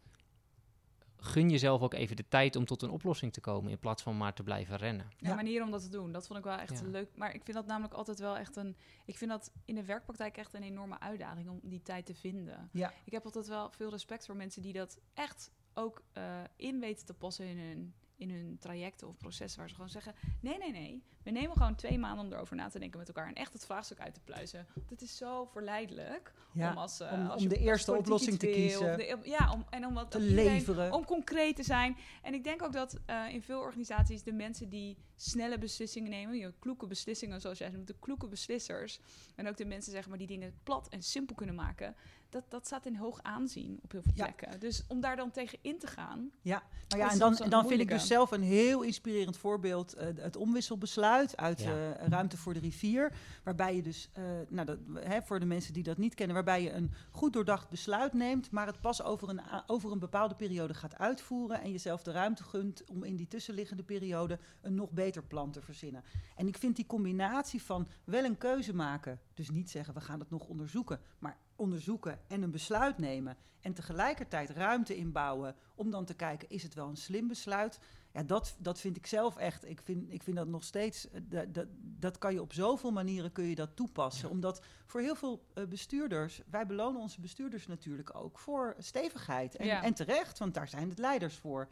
gun jezelf ook even de tijd om tot een oplossing te komen in plaats van maar te blijven rennen. Ja, Ja. manier om dat te doen. Dat vond ik wel echt Ja. leuk. Maar ik vind dat namelijk altijd wel echt een... Ik vind dat in de werkpraktijk echt een enorme uitdaging om die tijd te vinden. Ja. Ik heb altijd wel veel respect voor mensen die dat echt ook eh, in weten te passen in hun, in hun trajecten of processen. Waar ze gewoon zeggen, nee, nee, nee. We nemen gewoon twee maanden om erover na te denken met elkaar. En echt het vraagstuk uit te pluizen. Want het is zo verleidelijk Ja, om als... eh, om- als om de eerste oplossing te wil, kiezen. de- ja, om, en om wat te iedereen- leveren. om concreet te zijn. En ik denk ook dat eh, in veel organisaties de mensen die snelle beslissingen nemen, je kloeke beslissingen zoals jij noemt, de kloeke beslissers, en ook de mensen zeg maar die dingen plat en simpel kunnen maken, dat, dat staat in hoog aanzien op heel veel Ja. plekken. Dus om daar dan tegen in te gaan. Ja, maar ja, en dan, dan vind ik dus zelf een heel inspirerend voorbeeld eh, het omwisselbesluit uit Ja. eh, Ruimte voor de Rivier. Waarbij je dus, eh, nou, dat, hè, voor de mensen die dat niet kennen, waarbij je een goed doordacht besluit neemt, maar het pas over een, over een bepaalde periode gaat uitvoeren en jezelf de ruimte gunt om in die tussenliggende periode een nog beter plan te verzinnen. En ik vind die combinatie van wel een keuze maken, dus niet zeggen we gaan het nog onderzoeken, maar onderzoeken en een besluit nemen en tegelijkertijd ruimte inbouwen om dan te kijken, is het wel een slim besluit? Ja, dat, dat vind ik zelf echt. Ik vind, ik vind dat nog steeds, eh, dat, dat, dat kan je op zoveel manieren kun je dat toepassen. Omdat voor heel veel eh, bestuurders, wij belonen onze bestuurders natuurlijk ook voor stevigheid. En, Ja. en terecht, want daar zijn het leiders voor.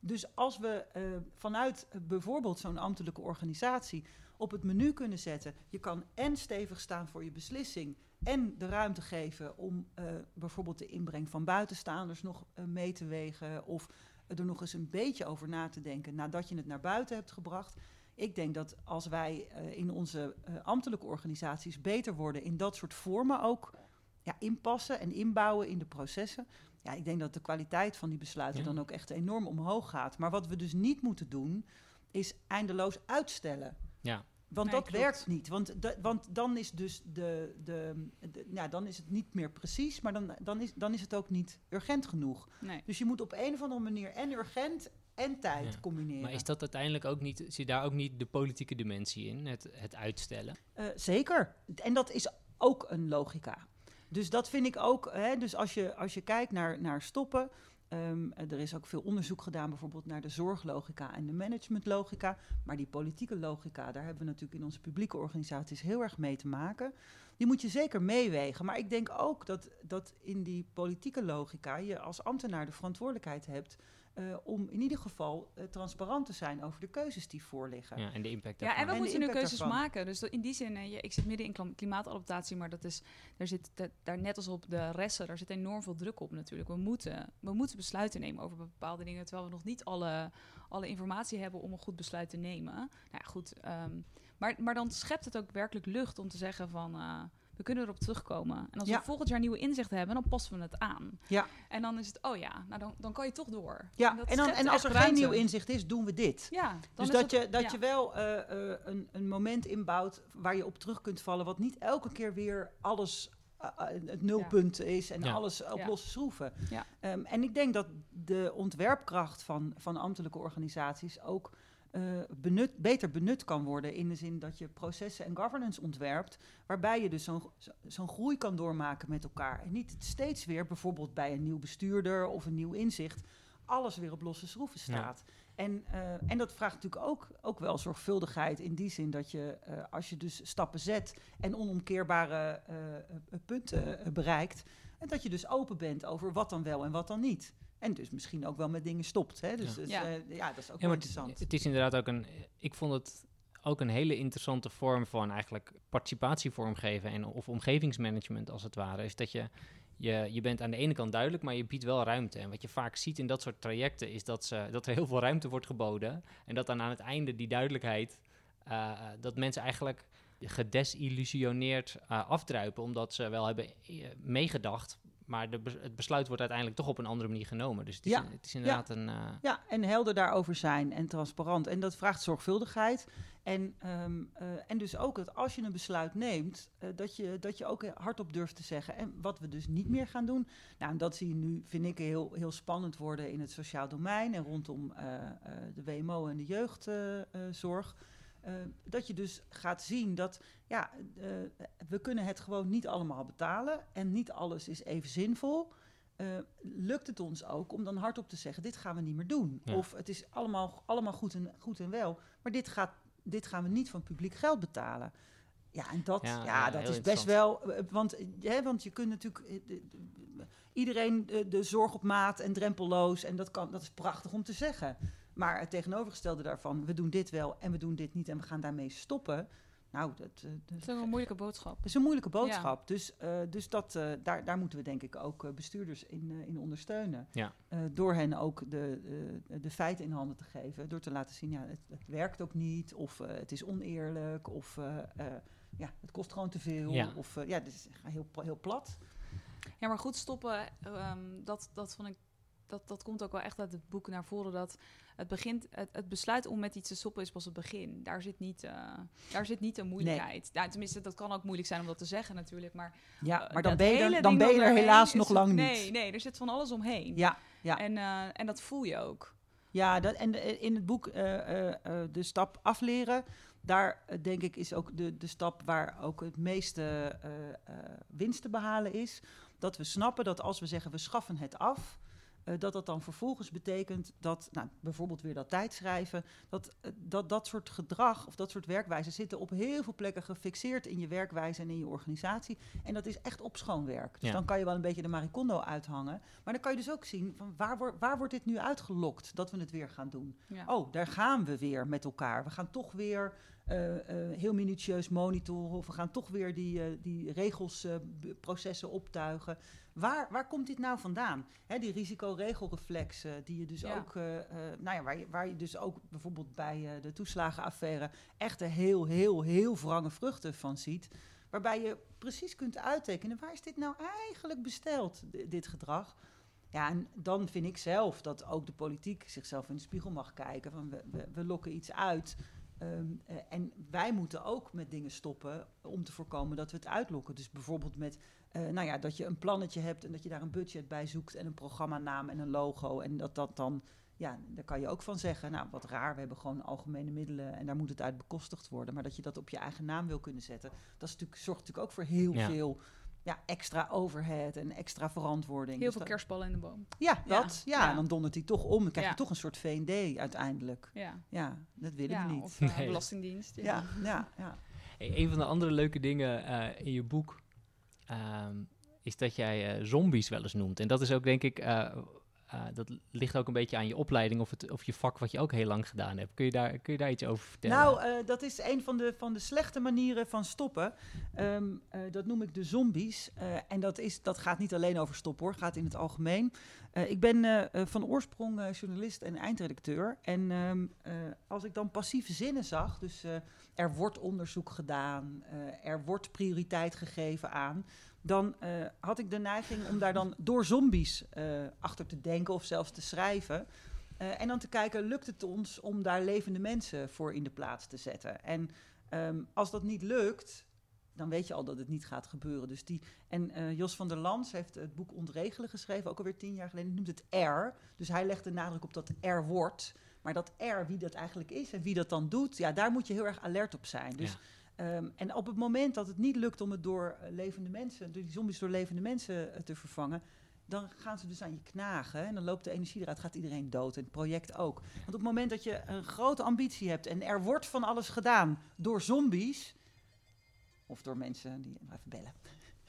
Dus als we eh, vanuit bijvoorbeeld zo'n ambtelijke organisatie op het menu kunnen zetten, je kan en stevig staan voor je beslissing en de ruimte geven om eh, bijvoorbeeld de inbreng van buitenstaanders nog eh, mee te wegen of er nog eens een beetje over na te denken nadat je het naar buiten hebt gebracht. Ik denk dat als wij uh, in onze ambtelijke organisaties beter worden in dat soort vormen ook ja, inpassen en inbouwen in de processen. Ja, ik denk dat de kwaliteit van die besluiten ja. dan ook echt enorm omhoog gaat. Maar wat we dus niet moeten doen, is eindeloos uitstellen. Ja. Want Nee, dat klopt. werkt niet. Want, da- want dan is dus de, de, de- ja, dan is het niet meer precies, maar dan, dan, is, dan is het ook niet urgent genoeg. Nee. Dus je moet op een of andere manier en urgent en tijd Ja. combineren. Maar is dat uiteindelijk ook niet, zit daar ook niet de politieke dimensie in, het, het uitstellen? Eh, zeker. En dat is ook een logica. Dus dat vind ik ook. Hè, dus als je, als je kijkt naar, naar stoppen. Ehm, er is ook veel onderzoek gedaan, bijvoorbeeld naar de zorglogica en de managementlogica. Maar die politieke logica, daar hebben we natuurlijk in onze publieke organisaties heel erg mee te maken. Die moet je zeker meewegen. Maar ik denk ook dat, dat in die politieke logica je als ambtenaar de verantwoordelijkheid hebt. Eh, om in ieder geval eh, transparant te zijn over de keuzes die voorliggen. Ja, en de impact Ja, daarvan. en we En de moeten nu keuzes daarvan. maken. Dus in die zin, eh, ja, ik zit midden in klim- klimaatadaptatie, maar dat is, daar zit da- daar net als op de resten, daar zit enorm veel druk op natuurlijk. We moeten, we moeten besluiten nemen over bepaalde dingen, terwijl we nog niet alle, alle informatie hebben om een goed besluit te nemen. Nou ja, goed. ehm, maar, maar dan schept het ook werkelijk lucht om te zeggen van. We kunnen erop terugkomen. En als Ja. we volgend jaar nieuwe inzichten hebben, dan passen we het aan. Ja. En dan is het, oh ja, nou dan, dan kan je toch door. Ja, dat en, dan, en als er geen nieuw inzicht is, doen we dit. Ja, Dus dat, het- je, dat ja. je wel eh, eh, een, een moment inbouwt waar je op terug kunt vallen, wat niet elke keer weer alles eh, het nulpunt is en Ja. alles op Ja. losse schroeven. Ja. Ehm, en ik denk dat de ontwerpkracht van, van ambtelijke organisaties ook eh, benut, beter benut kan worden in de zin dat je processen en governance ontwerpt, waarbij je dus zo'n zo- zo'n groei kan doormaken met elkaar. En niet steeds weer, bijvoorbeeld bij een nieuw bestuurder of een nieuw inzicht, alles weer op losse schroeven Ja. staat. En, eh, en dat vraagt natuurlijk ook, ook wel zorgvuldigheid in die zin dat je, eh, als je dus stappen zet en onomkeerbare punten bereikt, en dat je dus open bent over wat dan wel en wat dan niet. En dus misschien ook wel met dingen stopt. Hè? Dus, Ja. dus, Ja. eh, ja, dat is ook Ja, wel maar het, interessant. het is inderdaad ook een. Ik vond het ook een hele interessante vorm van eigenlijk participatievormgeven en of omgevingsmanagement als het ware. Is dat je, je je bent aan de ene kant duidelijk, maar je biedt wel ruimte. En wat je vaak ziet in dat soort trajecten is dat, ze, dat er heel veel ruimte wordt geboden en dat dan aan het einde die duidelijkheid eh, dat mensen eigenlijk gedesillusioneerd eh, afdruipen omdat ze wel hebben meegedacht. Maar de, het besluit wordt uiteindelijk toch op een andere manier genomen. Dus het is, Ja. het is inderdaad een. eh, Ja, en helder daarover zijn en transparant. En dat vraagt zorgvuldigheid. En, ehm, eh, en dus ook dat als je een besluit neemt, eh, dat, je, dat je ook hardop durft te zeggen. En wat we dus niet meer gaan doen. Nou, en dat zie je nu, vind ik, heel, heel spannend worden in het sociaal domein en rondom de WMO en de jeugdzorg. Eh, dat je dus gaat zien dat ja, eh, we kunnen het gewoon niet allemaal betalen en niet alles is even zinvol. Eh, lukt het ons ook om dan hardop te zeggen: dit gaan we niet meer doen. Ja. Of het is allemaal, allemaal goed, en, goed en wel, maar dit, gaat, dit gaan we niet van publiek geld betalen. Ja, en dat, Ja, dat is best wel. Want, hè, want je kunt natuurlijk. de- de- iedereen de, de zorg op maat en drempelloos. En dat, kan, dat is prachtig om te zeggen. Maar het tegenovergestelde daarvan, we doen dit wel en we doen dit niet en we gaan daarmee stoppen. Nou, dat, eh, dat, Dat is ook een moeilijke boodschap. dat is een moeilijke boodschap. Dus, eh, dus dat, eh, daar, daar moeten we denk ik ook bestuurders in, eh, in ondersteunen. Ja. Eh, door hen ook de, eh, de feiten in handen te geven. Door te laten zien, ja, het, het werkt ook niet. Of eh, het is oneerlijk. Of eh, eh, ja, het kost gewoon te veel. Ja. Of ja, dit is heel, heel plat. Ja, maar goed stoppen, ehm, dat, dat vond ik. Dat, dat komt ook wel echt uit het boek naar voren. Dat het, begint, het, het besluit om met iets te stoppen is pas het begin. Daar zit niet, eh, daar zit niet een moeilijkheid. Ja, tenminste, dat kan ook moeilijk zijn om dat te zeggen natuurlijk. Maar, Ja, eh, maar dan ben je er, dan ben je er helaas nog lang Nee, niet. nee, er zit van alles omheen. Ja, ja. En, eh, en dat voel je ook. Ja, dat, en de- in het boek De Stap Afleren, daar denk ik is ook de, de stap waar ook het meeste winst te behalen is. Dat we snappen dat als we zeggen we schaffen het af, eh, dat dat dan vervolgens betekent dat, nou, bijvoorbeeld weer dat tijdschrijven, dat, eh, dat dat soort gedrag of dat soort werkwijzen zitten op heel veel plekken gefixeerd in je werkwijze en in je organisatie. En dat is echt op schoonwerk. Dus Ja. dan kan je wel een beetje de Maricondo uithangen. Maar dan kan je dus ook zien van waar, wor- waar wordt dit nu uitgelokt dat we het weer gaan doen. Ja. Oh, daar gaan we weer met elkaar. We gaan toch weer heel minutieus monitoren. Of we gaan toch weer die, eh, die regels, eh, processen optuigen. waar, waar komt dit nou vandaan? Hè, die risicoregelreflex, eh, die je dus Ja. ook, eh, eh, nou ja, waar, je, waar je dus ook bijvoorbeeld bij eh, de toeslagenaffaire echt een heel, heel, heel wrange vruchten van ziet. Waarbij je precies kunt uittekenen, waar is dit nou eigenlijk besteld, di- dit gedrag? Ja, en dan vind ik zelf dat ook de politiek zichzelf in de spiegel mag kijken. Van we, we, we lokken iets uit. Ehm, eh, en wij moeten ook met dingen stoppen om te voorkomen dat we het uitlokken. Dus bijvoorbeeld met, eh, nou ja, dat je een plannetje hebt en dat je daar een budget bij zoekt en een programmanaam en een logo. En dat dat dan, ja, daar kan je ook van zeggen, nou wat raar, we hebben gewoon algemene middelen en daar moet het uit bekostigd worden. Maar dat je dat op je eigen naam wil kunnen zetten, dat is natuurlijk, zorgt natuurlijk ook voor heel Ja. veel ja, extra overhead en extra verantwoording. Heel Dus veel dat- kerstballen in de boom. ja, dat. Ja, ja. en dan dondert hij toch om. Dan krijg je toch een soort V&D uiteindelijk. Ja, Ja, dat willen ja we niet. of eh, Nee. belastingdienst. Ja. ja, ja, ja. Hey, een van de andere leuke dingen eh, in je boek ehm, is dat jij eh, zombies wel eens noemt. En dat is ook denk ik, eh, eh, dat ligt ook een beetje aan je opleiding of, het, of je vak wat je ook heel lang gedaan hebt. Kun je daar, kun je daar iets over vertellen? Nou, eh, dat is een van de, van de slechte manieren van stoppen. Ehm, eh, dat noem ik de zombies. En dat, is, dat gaat niet alleen over stoppen hoor, gaat in het algemeen. Ik ben van oorsprong journalist en eindredacteur. En ehm, eh, als ik dan passieve zinnen zag, dus er wordt onderzoek gedaan, er wordt prioriteit gegeven aan. Dan eh, had ik de neiging om daar dan door zombies eh, achter te denken of zelfs te schrijven. Eh, en dan te kijken, lukt het ons om daar levende mensen voor in de plaats te zetten? En ehm, als dat niet lukt, dan weet je al dat het niet gaat gebeuren. Dus die, en Jos van der Lans heeft het boek Ontregelen geschreven, ook alweer tien jaar geleden. Hij noemt het R. Dus hij legt de nadruk op dat R wordt. Maar dat R, wie dat eigenlijk is en wie dat dan doet, ja, daar moet je heel erg alert op zijn. Dus, ehm, en op het moment dat het niet lukt om het door eh, levende mensen, door die zombies door levende mensen eh, te vervangen, dan gaan ze dus aan je knagen. En dan loopt de energie eruit, gaat iedereen dood. En het project ook. Want op het moment dat je een grote ambitie hebt en er wordt van alles gedaan door zombies. Of door mensen die. Even bellen.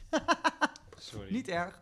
*laughs* Sorry. Niet erg.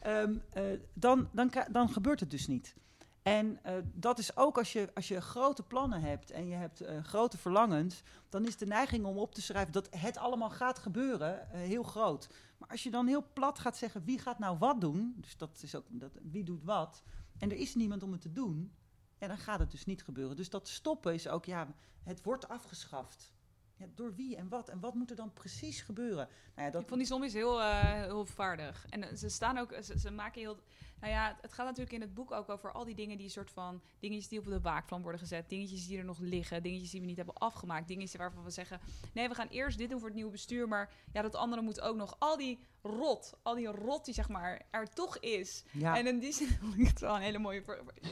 Ehm, eh, dan, dan, dan gebeurt het dus niet. En eh, dat is ook als je, als je grote plannen hebt en je hebt eh, grote verlangens, dan is de neiging om op te schrijven dat het allemaal gaat gebeuren eh, heel groot. Maar als je dan heel plat gaat zeggen wie gaat nou wat doen, dus dat is ook dat, wie doet wat, en er is niemand om het te doen, ja, dan gaat het dus niet gebeuren. Dus dat stoppen is ook, ja, het wordt afgeschaft. Ja, door wie en wat? En wat moet er dan precies gebeuren? Nou ja, dat, Ik vond die zombies heel, heel vaardig. En ze staan ook, ze, ze maken heel. Nou ja, het gaat natuurlijk in het boek ook over al die dingen die soort van dingetjes die op de waakvlam worden gezet, dingetjes die er nog liggen, dingetjes die we niet hebben afgemaakt, dingetjes waarvan we zeggen, nee, we gaan eerst dit doen voor het nieuwe bestuur, maar ja, dat andere moet ook nog. Al die rot, al die rot die zeg maar er toch is. ja. En in die zin *laughs* vond ik het wel een hele mooie, ja,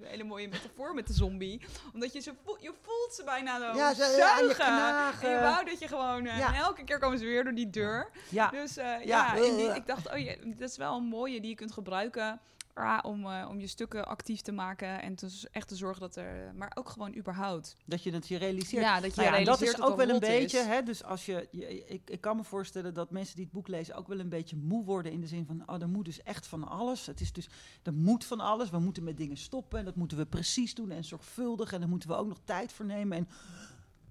een hele mooie metafoor met de zombie, omdat je ze voelt, je voelt ze bijna zo Ja, ze- zuigen. En je wou dat je gewoon, eh, Ja. en elke keer komen ze weer door die deur. ja. Dus eh, Ja. die- ik dacht, oh ja, dat is wel een mooie die je kunt gebruiken ah, om, eh, om je stukken actief te maken en te, echt te zorgen dat er, maar ook gewoon überhaupt. Dat je het je realiseert. Ja, dat je Nou ja, en dat realiseert is ook wel een beetje, is. hè, dus als je, je ik, ik kan me voorstellen dat mensen die het boek lezen ook wel een beetje moe worden in de zin van, oh, er moet dus echt van alles. Het is dus, er moet van alles. We moeten met dingen stoppen en dat moeten we precies doen en zorgvuldig en daar moeten we ook nog tijd voor nemen en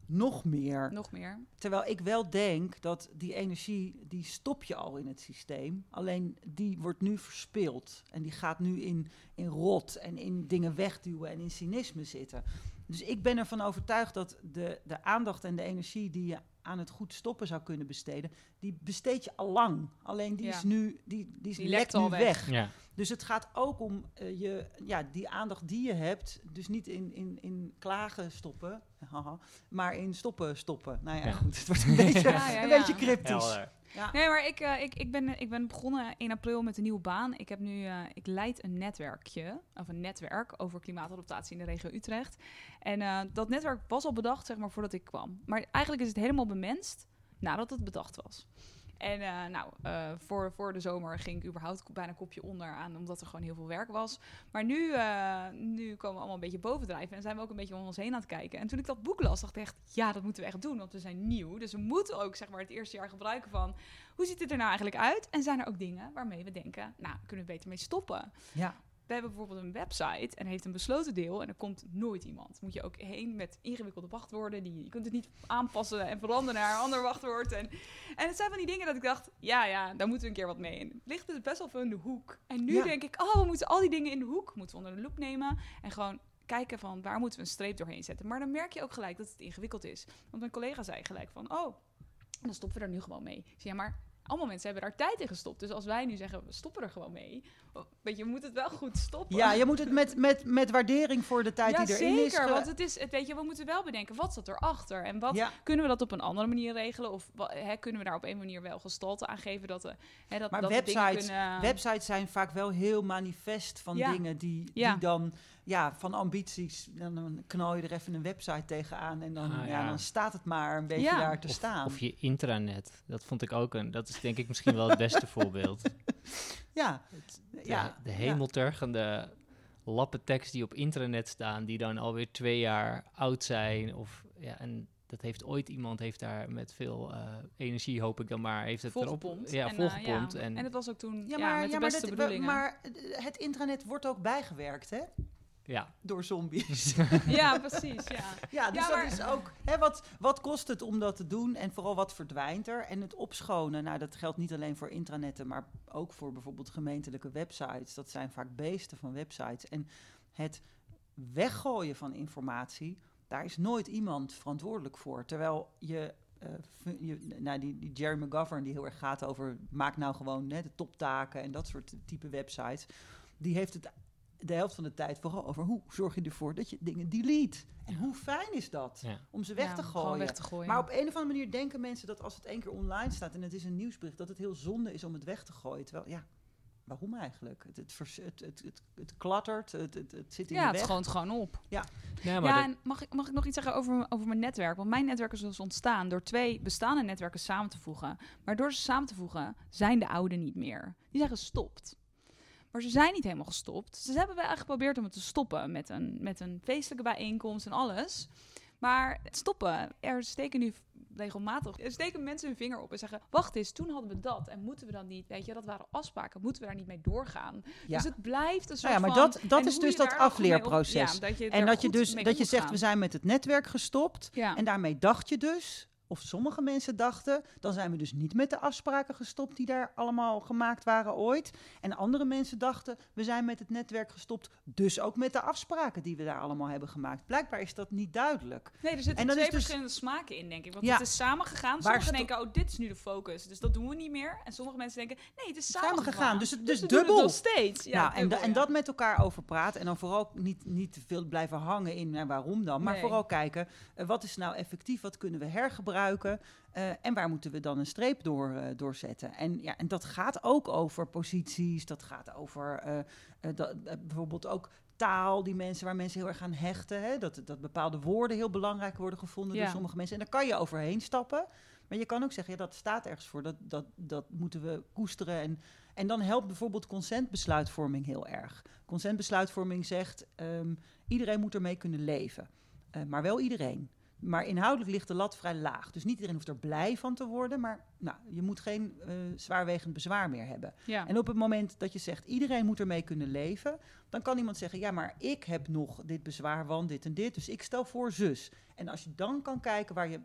nog meer. Nog meer. Terwijl ik wel denk dat die energie, die stop je al in het systeem. Alleen die wordt nu verspild. En die gaat nu in, in rot en in dingen wegduwen en in cynisme zitten. Dus ik ben ervan overtuigd dat de, de aandacht en de energie die je aan het goed stoppen zou kunnen besteden, die besteed je al lang. Alleen die Ja. is nu, die, die, is Die lekt lekt al nu weg. weg. Ja. Dus het gaat ook om eh, je, ja, die aandacht die je hebt, dus niet in, in, in klagen stoppen, *laughs* haha, maar in stoppen stoppen. Nou ja, Ja. goed, het wordt een *laughs* beetje, Ja, ja, een beetje cryptisch. Helder. Ja. Nee, maar ik, eh, ik, ik, ben, ik ben begonnen in april met een nieuwe baan. Ik, heb nu, eh, ik leid een netwerkje, of een netwerk over klimaatadaptatie in de regio Utrecht. En eh, dat netwerk was al bedacht, zeg maar, voordat ik kwam. Maar eigenlijk is het helemaal bemenst nadat het bedacht was. En eh, nou, eh, voor, voor de zomer ging ik überhaupt bijna kopje onder aan, omdat er gewoon heel veel werk was. Maar nu, eh, nu komen we allemaal een beetje bovendrijven en zijn we ook een beetje om ons heen aan het kijken. En toen ik dat boek las, dacht ik echt, ja, dat moeten we echt doen, want we zijn nieuw. Dus we moeten ook, zeg maar, het eerste jaar gebruiken van, hoe ziet het er nou eigenlijk uit? En zijn er ook dingen waarmee we denken, nou, kunnen we beter mee stoppen? Ja. We hebben bijvoorbeeld een website en heeft een besloten deel en er komt nooit iemand. Moet je ook heen met ingewikkelde wachtwoorden. Die, je kunt het niet aanpassen en veranderen naar een ander wachtwoord. En, en het zijn van die dingen dat ik dacht, ja, ja, daar moeten we een keer wat mee. En het ligt dus best wel veel in de hoek. En nu Ja. denk ik, oh, we moeten al die dingen in de hoek moeten we onder de loep nemen. En gewoon kijken van waar moeten we een streep doorheen zetten. Maar dan merk je ook gelijk dat het ingewikkeld is. Want mijn collega zei gelijk van, oh, dan stoppen we er nu gewoon mee. Zei, ja, maar allemaal mensen hebben daar tijd in gestopt. Dus als wij nu zeggen, we stoppen er gewoon mee. Weet je, we moeten het wel goed stoppen. Ja, je moet het met, met, met waardering voor de tijd ja, die erin is. zeker. Want het is, het, weet je, we moeten wel bedenken, wat zat erachter? En wat ja. kunnen we dat op een andere manier regelen? Of hè, kunnen we daar op een manier wel gestalte aan geven? Dat, we, hè, dat, Maar dat websites- kunnen... Websites zijn vaak wel heel manifest van Ja. dingen die, die dan, ja, van ambities. Dan, dan knal je er even een website tegenaan en dan, Ah, ja. ja. dan staat het maar een beetje Ja. daar te of, staan. Of je intranet. Dat vond ik ook een. Dat is denk ik misschien wel het beste *laughs* voorbeeld. ja, De, ja, de ja. hemeltergende lappen tekst die op intranet staan, die dan alweer twee jaar oud zijn. Of, ja, en dat heeft ooit iemand heeft daar met veel eh, energie, hoop ik dan maar, heeft het erop ja, en, eh, volgepompt. ja. en, en het was ook toen Ja, ja, maar, met de ja, maar, dat- bedoelingen. maar eh, het internet wordt ook bijgewerkt, hè? Ja, Door zombies. *laughs* Ja, precies. Ja. ja, dus Ja, maar- dat is ook... Hè, wat, wat kost het om dat te doen? En vooral wat verdwijnt er? En het opschonen, nou, dat geldt niet alleen voor intranetten... maar ook voor bijvoorbeeld gemeentelijke websites. Dat zijn vaak beesten van websites. En het weggooien van informatie... daar is nooit iemand verantwoordelijk voor. Terwijl je... eh, je nou, die, die Jerry McGovern, die heel erg gaat over... maak nou gewoon hè, de toptaken en dat soort type websites... die heeft het de helft van de tijd vooral over hoe zorg je ervoor dat je dingen delete. En hoe fijn is dat ja. om ze weg Ja, te gewoon gooien. weg te gooien. Maar op een of andere manier denken mensen dat als het één keer online staat en het is een nieuwsbericht, dat het heel zonde is om het weg te gooien. Terwijl, ja, waarom eigenlijk? Het, het, vers- het, het, het, het klattert, het, het, het zit in ja, de het weg. schoont gewoon op. ja, maar Ja, dat- en mag ik, mag ik nog iets zeggen over, over mijn netwerk? Want mijn netwerk is dus ontstaan door twee bestaande netwerken samen te voegen. Maar door ze samen te voegen, zijn de oude niet meer. Die zijn gestopt. Maar ze zijn niet helemaal gestopt. Ze hebben wel geprobeerd om het te stoppen met een, met een feestelijke bijeenkomst en alles. Maar het stoppen, er steken nu regelmatig, er steken mensen hun vinger op en zeggen, wacht eens, toen hadden we dat en moeten we dan niet, weet je, dat waren afspraken, moeten we daar niet mee doorgaan? Ja. Dus het blijft een soort Nou ja, maar van- dat, dat is dus dat afleerproces. ja, dat je en dat je dus dat je moet zegt, gaan. we zijn met het netwerk gestopt. Ja. En daarmee dacht je dus, of sommige mensen dachten, dan zijn we dus niet met de afspraken gestopt die daar allemaal gemaakt waren ooit. En andere mensen dachten, we zijn met het netwerk gestopt, dus ook met de afspraken die we daar allemaal hebben gemaakt. Blijkbaar is dat niet duidelijk. Nee, er zitten twee dus- verschillende smaken in, denk ik. Want Ja. het is samengegaan. Sommigen denken, oh, dit is nu de focus. Dus dat doen we niet meer. En sommige mensen denken, nee, het is Samengegaan, samengegaan. dus het- dus het dubbel. nog steeds. Ja, nou, en, dat met elkaar over praten. En dan vooral niet, niet te veel blijven hangen in nou, waarom dan. Maar Nee. vooral kijken, eh, wat is nou effectief? Wat kunnen we hergebruiken? Eh, en waar moeten we dan een streep door, eh, doorzetten? En, ja, en dat gaat ook over posities. Dat gaat over eh, dat, bijvoorbeeld ook taal die mensen, waar mensen heel erg aan hechten. Hè? Dat, dat bepaalde woorden heel belangrijk worden gevonden Ja. door sommige mensen. En daar kan je overheen stappen. Maar je kan ook zeggen, ja, dat staat ergens voor. Dat, dat, dat moeten we koesteren. En, en dan helpt bijvoorbeeld consentbesluitvorming heel erg. Consentbesluitvorming zegt, ehm, iedereen moet ermee kunnen leven. Maar wel iedereen. Maar inhoudelijk ligt de lat vrij laag. Dus niet iedereen hoeft er blij van te worden. Maar nou, je moet geen eh, zwaarwegend bezwaar meer hebben. Ja. En op het moment dat je zegt, iedereen moet ermee kunnen leven, dan kan iemand zeggen, ja, maar ik heb nog dit bezwaar, want dit en dit, dus ik stel voor zus. En als je dan kan kijken waar je,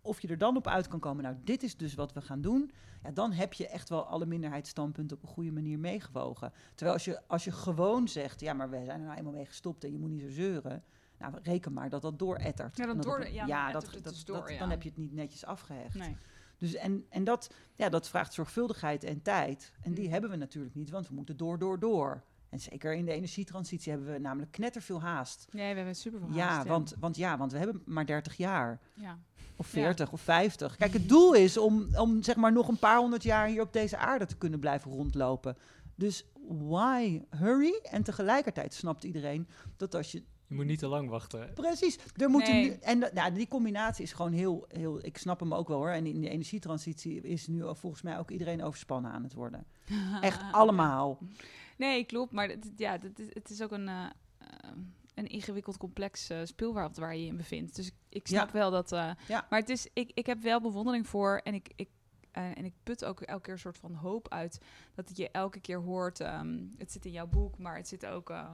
of je er dan op uit kan komen, nou, dit is dus wat we gaan doen, ja, dan heb je echt wel alle minderheidsstandpunten op een goede manier meegewogen. Terwijl als je, als je gewoon zegt, ja, maar we zijn er nou eenmaal mee gestopt en je moet niet zo zeuren, nou, reken maar dat dat doorettert. Ja, dat door- ja, ja, dat, dus door, dat- ja. dan heb je het niet netjes afgehecht. Nee. Dus en, en dat, ja, dat vraagt zorgvuldigheid en tijd. En die Mm. hebben we natuurlijk niet, want we moeten door, door, door. En zeker in de energietransitie hebben we namelijk knetterveel haast. Nee, we hebben super veel Ja, haast, want, want ja, want we hebben maar 30 jaar. Ja. Of 40 of 50. Kijk, het doel is om, om zeg maar nog een paar honderd jaar hier op deze aarde te kunnen blijven rondlopen. Dus why hurry? En tegelijkertijd snapt iedereen dat als je je moet niet te lang wachten. Precies. Er Nee. nu, en nou, die combinatie is gewoon heel, heel. Ik snap hem ook wel hoor. En in de energietransitie is nu al volgens mij ook iedereen overspannen aan het worden. *laughs* Echt allemaal. Nee, klopt. Maar het, ja, het, is- het is ook een, eh, eh, een ingewikkeld, complex speelwereld waar je je in bevindt. Dus ik, ik snap Ja. wel dat... eh, Ja. Maar het is, ik, ik heb wel bewondering voor en ik... ik en ik put ook elke keer een soort van hoop uit dat je elke keer hoort. ehm, het zit in jouw boek, maar het zit ook. eh,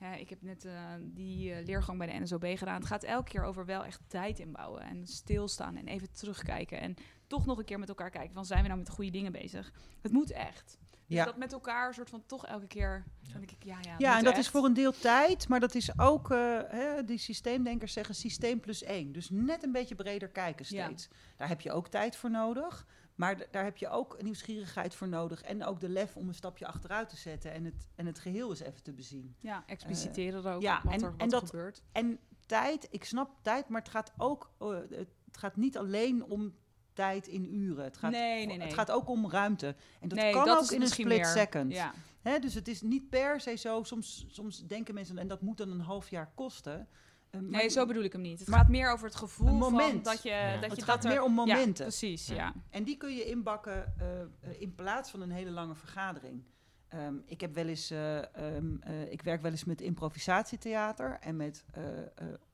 ja, ik heb net eh, die eh, leergang bij de NSOB gedaan. Het gaat elke keer over wel echt tijd inbouwen en stilstaan en even terugkijken en toch nog een keer met elkaar kijken van zijn we nou met de goede dingen bezig? Het moet echt. Dus Ja. dat met elkaar soort van toch elke keer. Denk ik ja, ja. Ja, en dat echt. is voor een deel tijd, maar dat is ook, eh, hè, die systeemdenkers zeggen systeem plus één. Dus net een beetje breder kijken Ja. steeds. Daar heb je ook tijd voor nodig, maar daar heb je ook nieuwsgierigheid voor nodig. En ook de lef om een stapje achteruit te zetten en het, en het geheel eens even te bezien. Ja, expliciteren er ook ja, wat en- er, wat en dat- gebeurt. En tijd, ik snap tijd, maar het gaat ook, eh, het gaat niet alleen om tijd in uren. Het gaat, Nee, nee, nee. Het gaat ook om ruimte. En dat kan dat ook in een split meer. second. Ja. Hè, dus het is niet per se zo. Soms, soms denken mensen, en dat moet dan een half jaar kosten. Eh, maar Nee, zo bedoel ik hem niet. Het Maar- gaat meer over het gevoel Een van dat je, Ja. dat het je gaat dat er... meer om Ja, momenten. precies, Ja. ja. en die kun je inbakken eh, in plaats van een hele lange vergadering. Ehm, ik heb wel eens, eh, ehm, eh, ik werk wel eens met improvisatietheater en met eh, eh,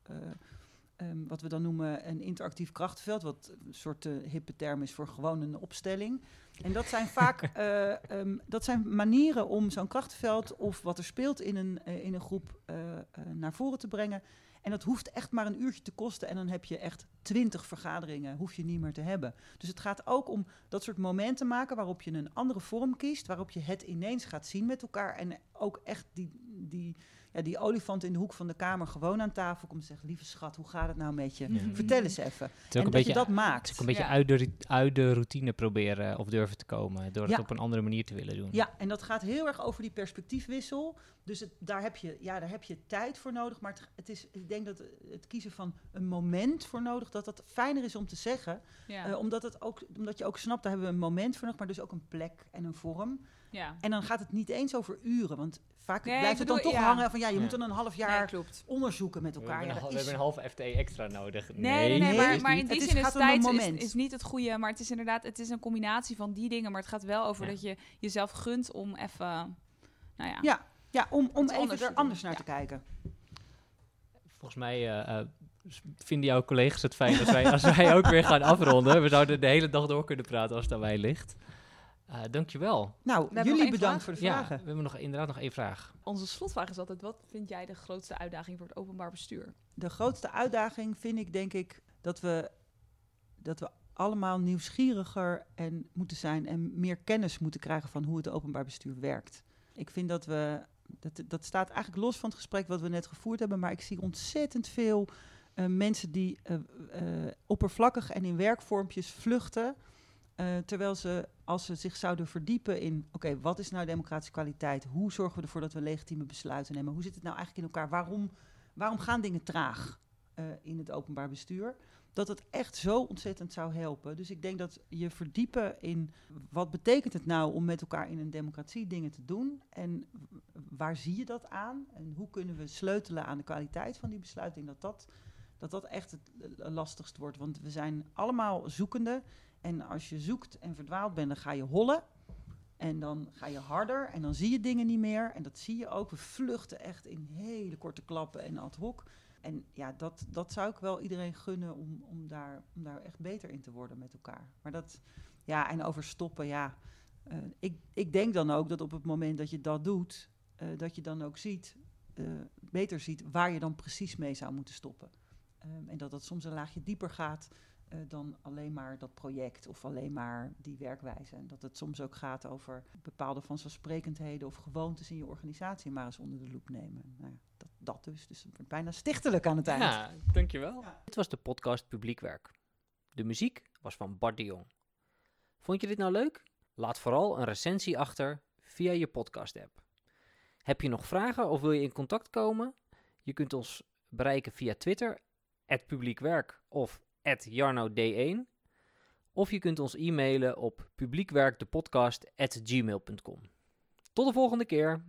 eh, ehm, wat we dan noemen een interactief krachtenveld, wat een soort eh, hippe term is voor gewoon een opstelling. En dat zijn vaak *laughs* eh, ehm, dat zijn manieren om zo'n krachtenveld of wat er speelt in een, in een groep eh, eh, naar voren te brengen. En dat hoeft echt maar een uurtje te kosten. En dan heb je echt twintig vergaderingen, hoef je niet meer te hebben. Dus het gaat ook om dat soort momenten maken waarop je een andere vorm kiest. Waarop je het ineens gaat zien met elkaar. En ook echt die, die, ja, die olifant in de hoek van de kamer gewoon aan tafel komt en zegt... Lieve schat, hoe gaat het nou met je? Ja. Vertel eens even. Het en een dat beetje, je dat het maakt. is ook een beetje uit, de, uit de routine proberen of durven te komen. Door het op een andere manier te willen doen. Ja, en dat gaat heel erg over die perspectiefwissel. Dus het, daar, heb je, ja, daar heb je tijd voor nodig. Maar het, het is, ik denk dat het kiezen van een moment voor nodig... dat dat fijner is om te zeggen. Ja. Eh, omdat, het ook, omdat je ook snapt, daar hebben we een moment voor nodig... maar dus ook een plek en een vorm. Ja. En dan gaat het niet eens over uren. Want vaak Nee, blijft het dan bedoel, toch ja. hangen van... ja, je Ja. moet dan een half jaar klopt. onderzoeken met We, elkaar. hebben Ja, een, dat hal- we hebben een halve FT extra nodig. Nee, nee, nee, nee, maar, maar in die Het zin is gaat tijd is, niet het goede, maar het is inderdaad, het is een combinatie van die dingen, maar het gaat wel over Ja. dat je jezelf gunt om even, nou ja, Ja, ja om, om even anders er anders naar Ja. te kijken. Volgens mij eh, eh, vinden jouw collega's het fijn als wij, als wij ook weer gaan afronden. We zouden de hele dag door kunnen praten als het aan mij ligt. Eh dankjewel. Nou, jullie bedankt voor de Ja, vragen. we hebben nog, inderdaad nog één vraag. Onze slotvraag is altijd, wat vind jij de grootste uitdaging voor het openbaar bestuur? De grootste uitdaging vind ik, denk ik, dat we, dat we allemaal nieuwsgieriger en moeten zijn en meer kennis moeten krijgen van hoe het openbaar bestuur werkt. Ik vind dat we, dat, dat staat eigenlijk los van het gesprek wat we net gevoerd hebben, maar ik zie ontzettend veel eh, mensen die eh, eh, oppervlakkig en in werkvormpjes vluchten. Eh, terwijl ze, als ze zich zouden verdiepen in, oké, wat is nou democratische kwaliteit? Hoe zorgen we ervoor dat we legitieme besluiten nemen? Hoe zit het nou eigenlijk in elkaar? Waarom, waarom gaan dingen traag eh, in het openbaar bestuur? Dat het echt zo ontzettend zou helpen. Dus ik denk dat je verdiepen in wat betekent het nou om met elkaar in een democratie dingen te doen? En waar zie je dat aan? En hoe kunnen we sleutelen aan de kwaliteit van die besluiting? Dat dat, dat, dat echt het lastigst wordt. Want we zijn allemaal zoekende. En als je zoekt en verdwaald bent, dan ga je hollen. En dan ga je harder en dan zie je dingen niet meer. En dat zie je ook. We vluchten echt in hele korte klappen en ad hoc. En ja, dat, dat zou ik wel iedereen gunnen om, om, daar, om daar echt beter in te worden met elkaar. Maar dat, ja, en over stoppen, ja. eh, ik, ik denk dan ook dat op het moment dat je dat doet, eh, dat je dan ook ziet, eh, beter ziet waar je dan precies mee zou moeten stoppen. Ehm, en dat dat soms een laagje dieper gaat eh, dan alleen maar dat project of alleen maar die werkwijze. En dat het soms ook gaat over bepaalde vanzelfsprekendheden of gewoontes in je organisatie maar eens onder de loep nemen. Nou ja, dat, dat dus. Dus het wordt bijna stichtelijk aan het eind. Ja, dankjewel. Ja. Dit was de podcast Publiekwerk. De muziek was van Bart de Jong. Vond je dit nou leuk? Laat vooral een recensie achter via je podcast-app. Heb je nog vragen of wil je in contact komen? Je kunt ons bereiken via Twitter, publiekwerk of jarnod1. Of je kunt ons e-mailen op publiekwerkdepodcast.gmail.com. Tot de volgende keer!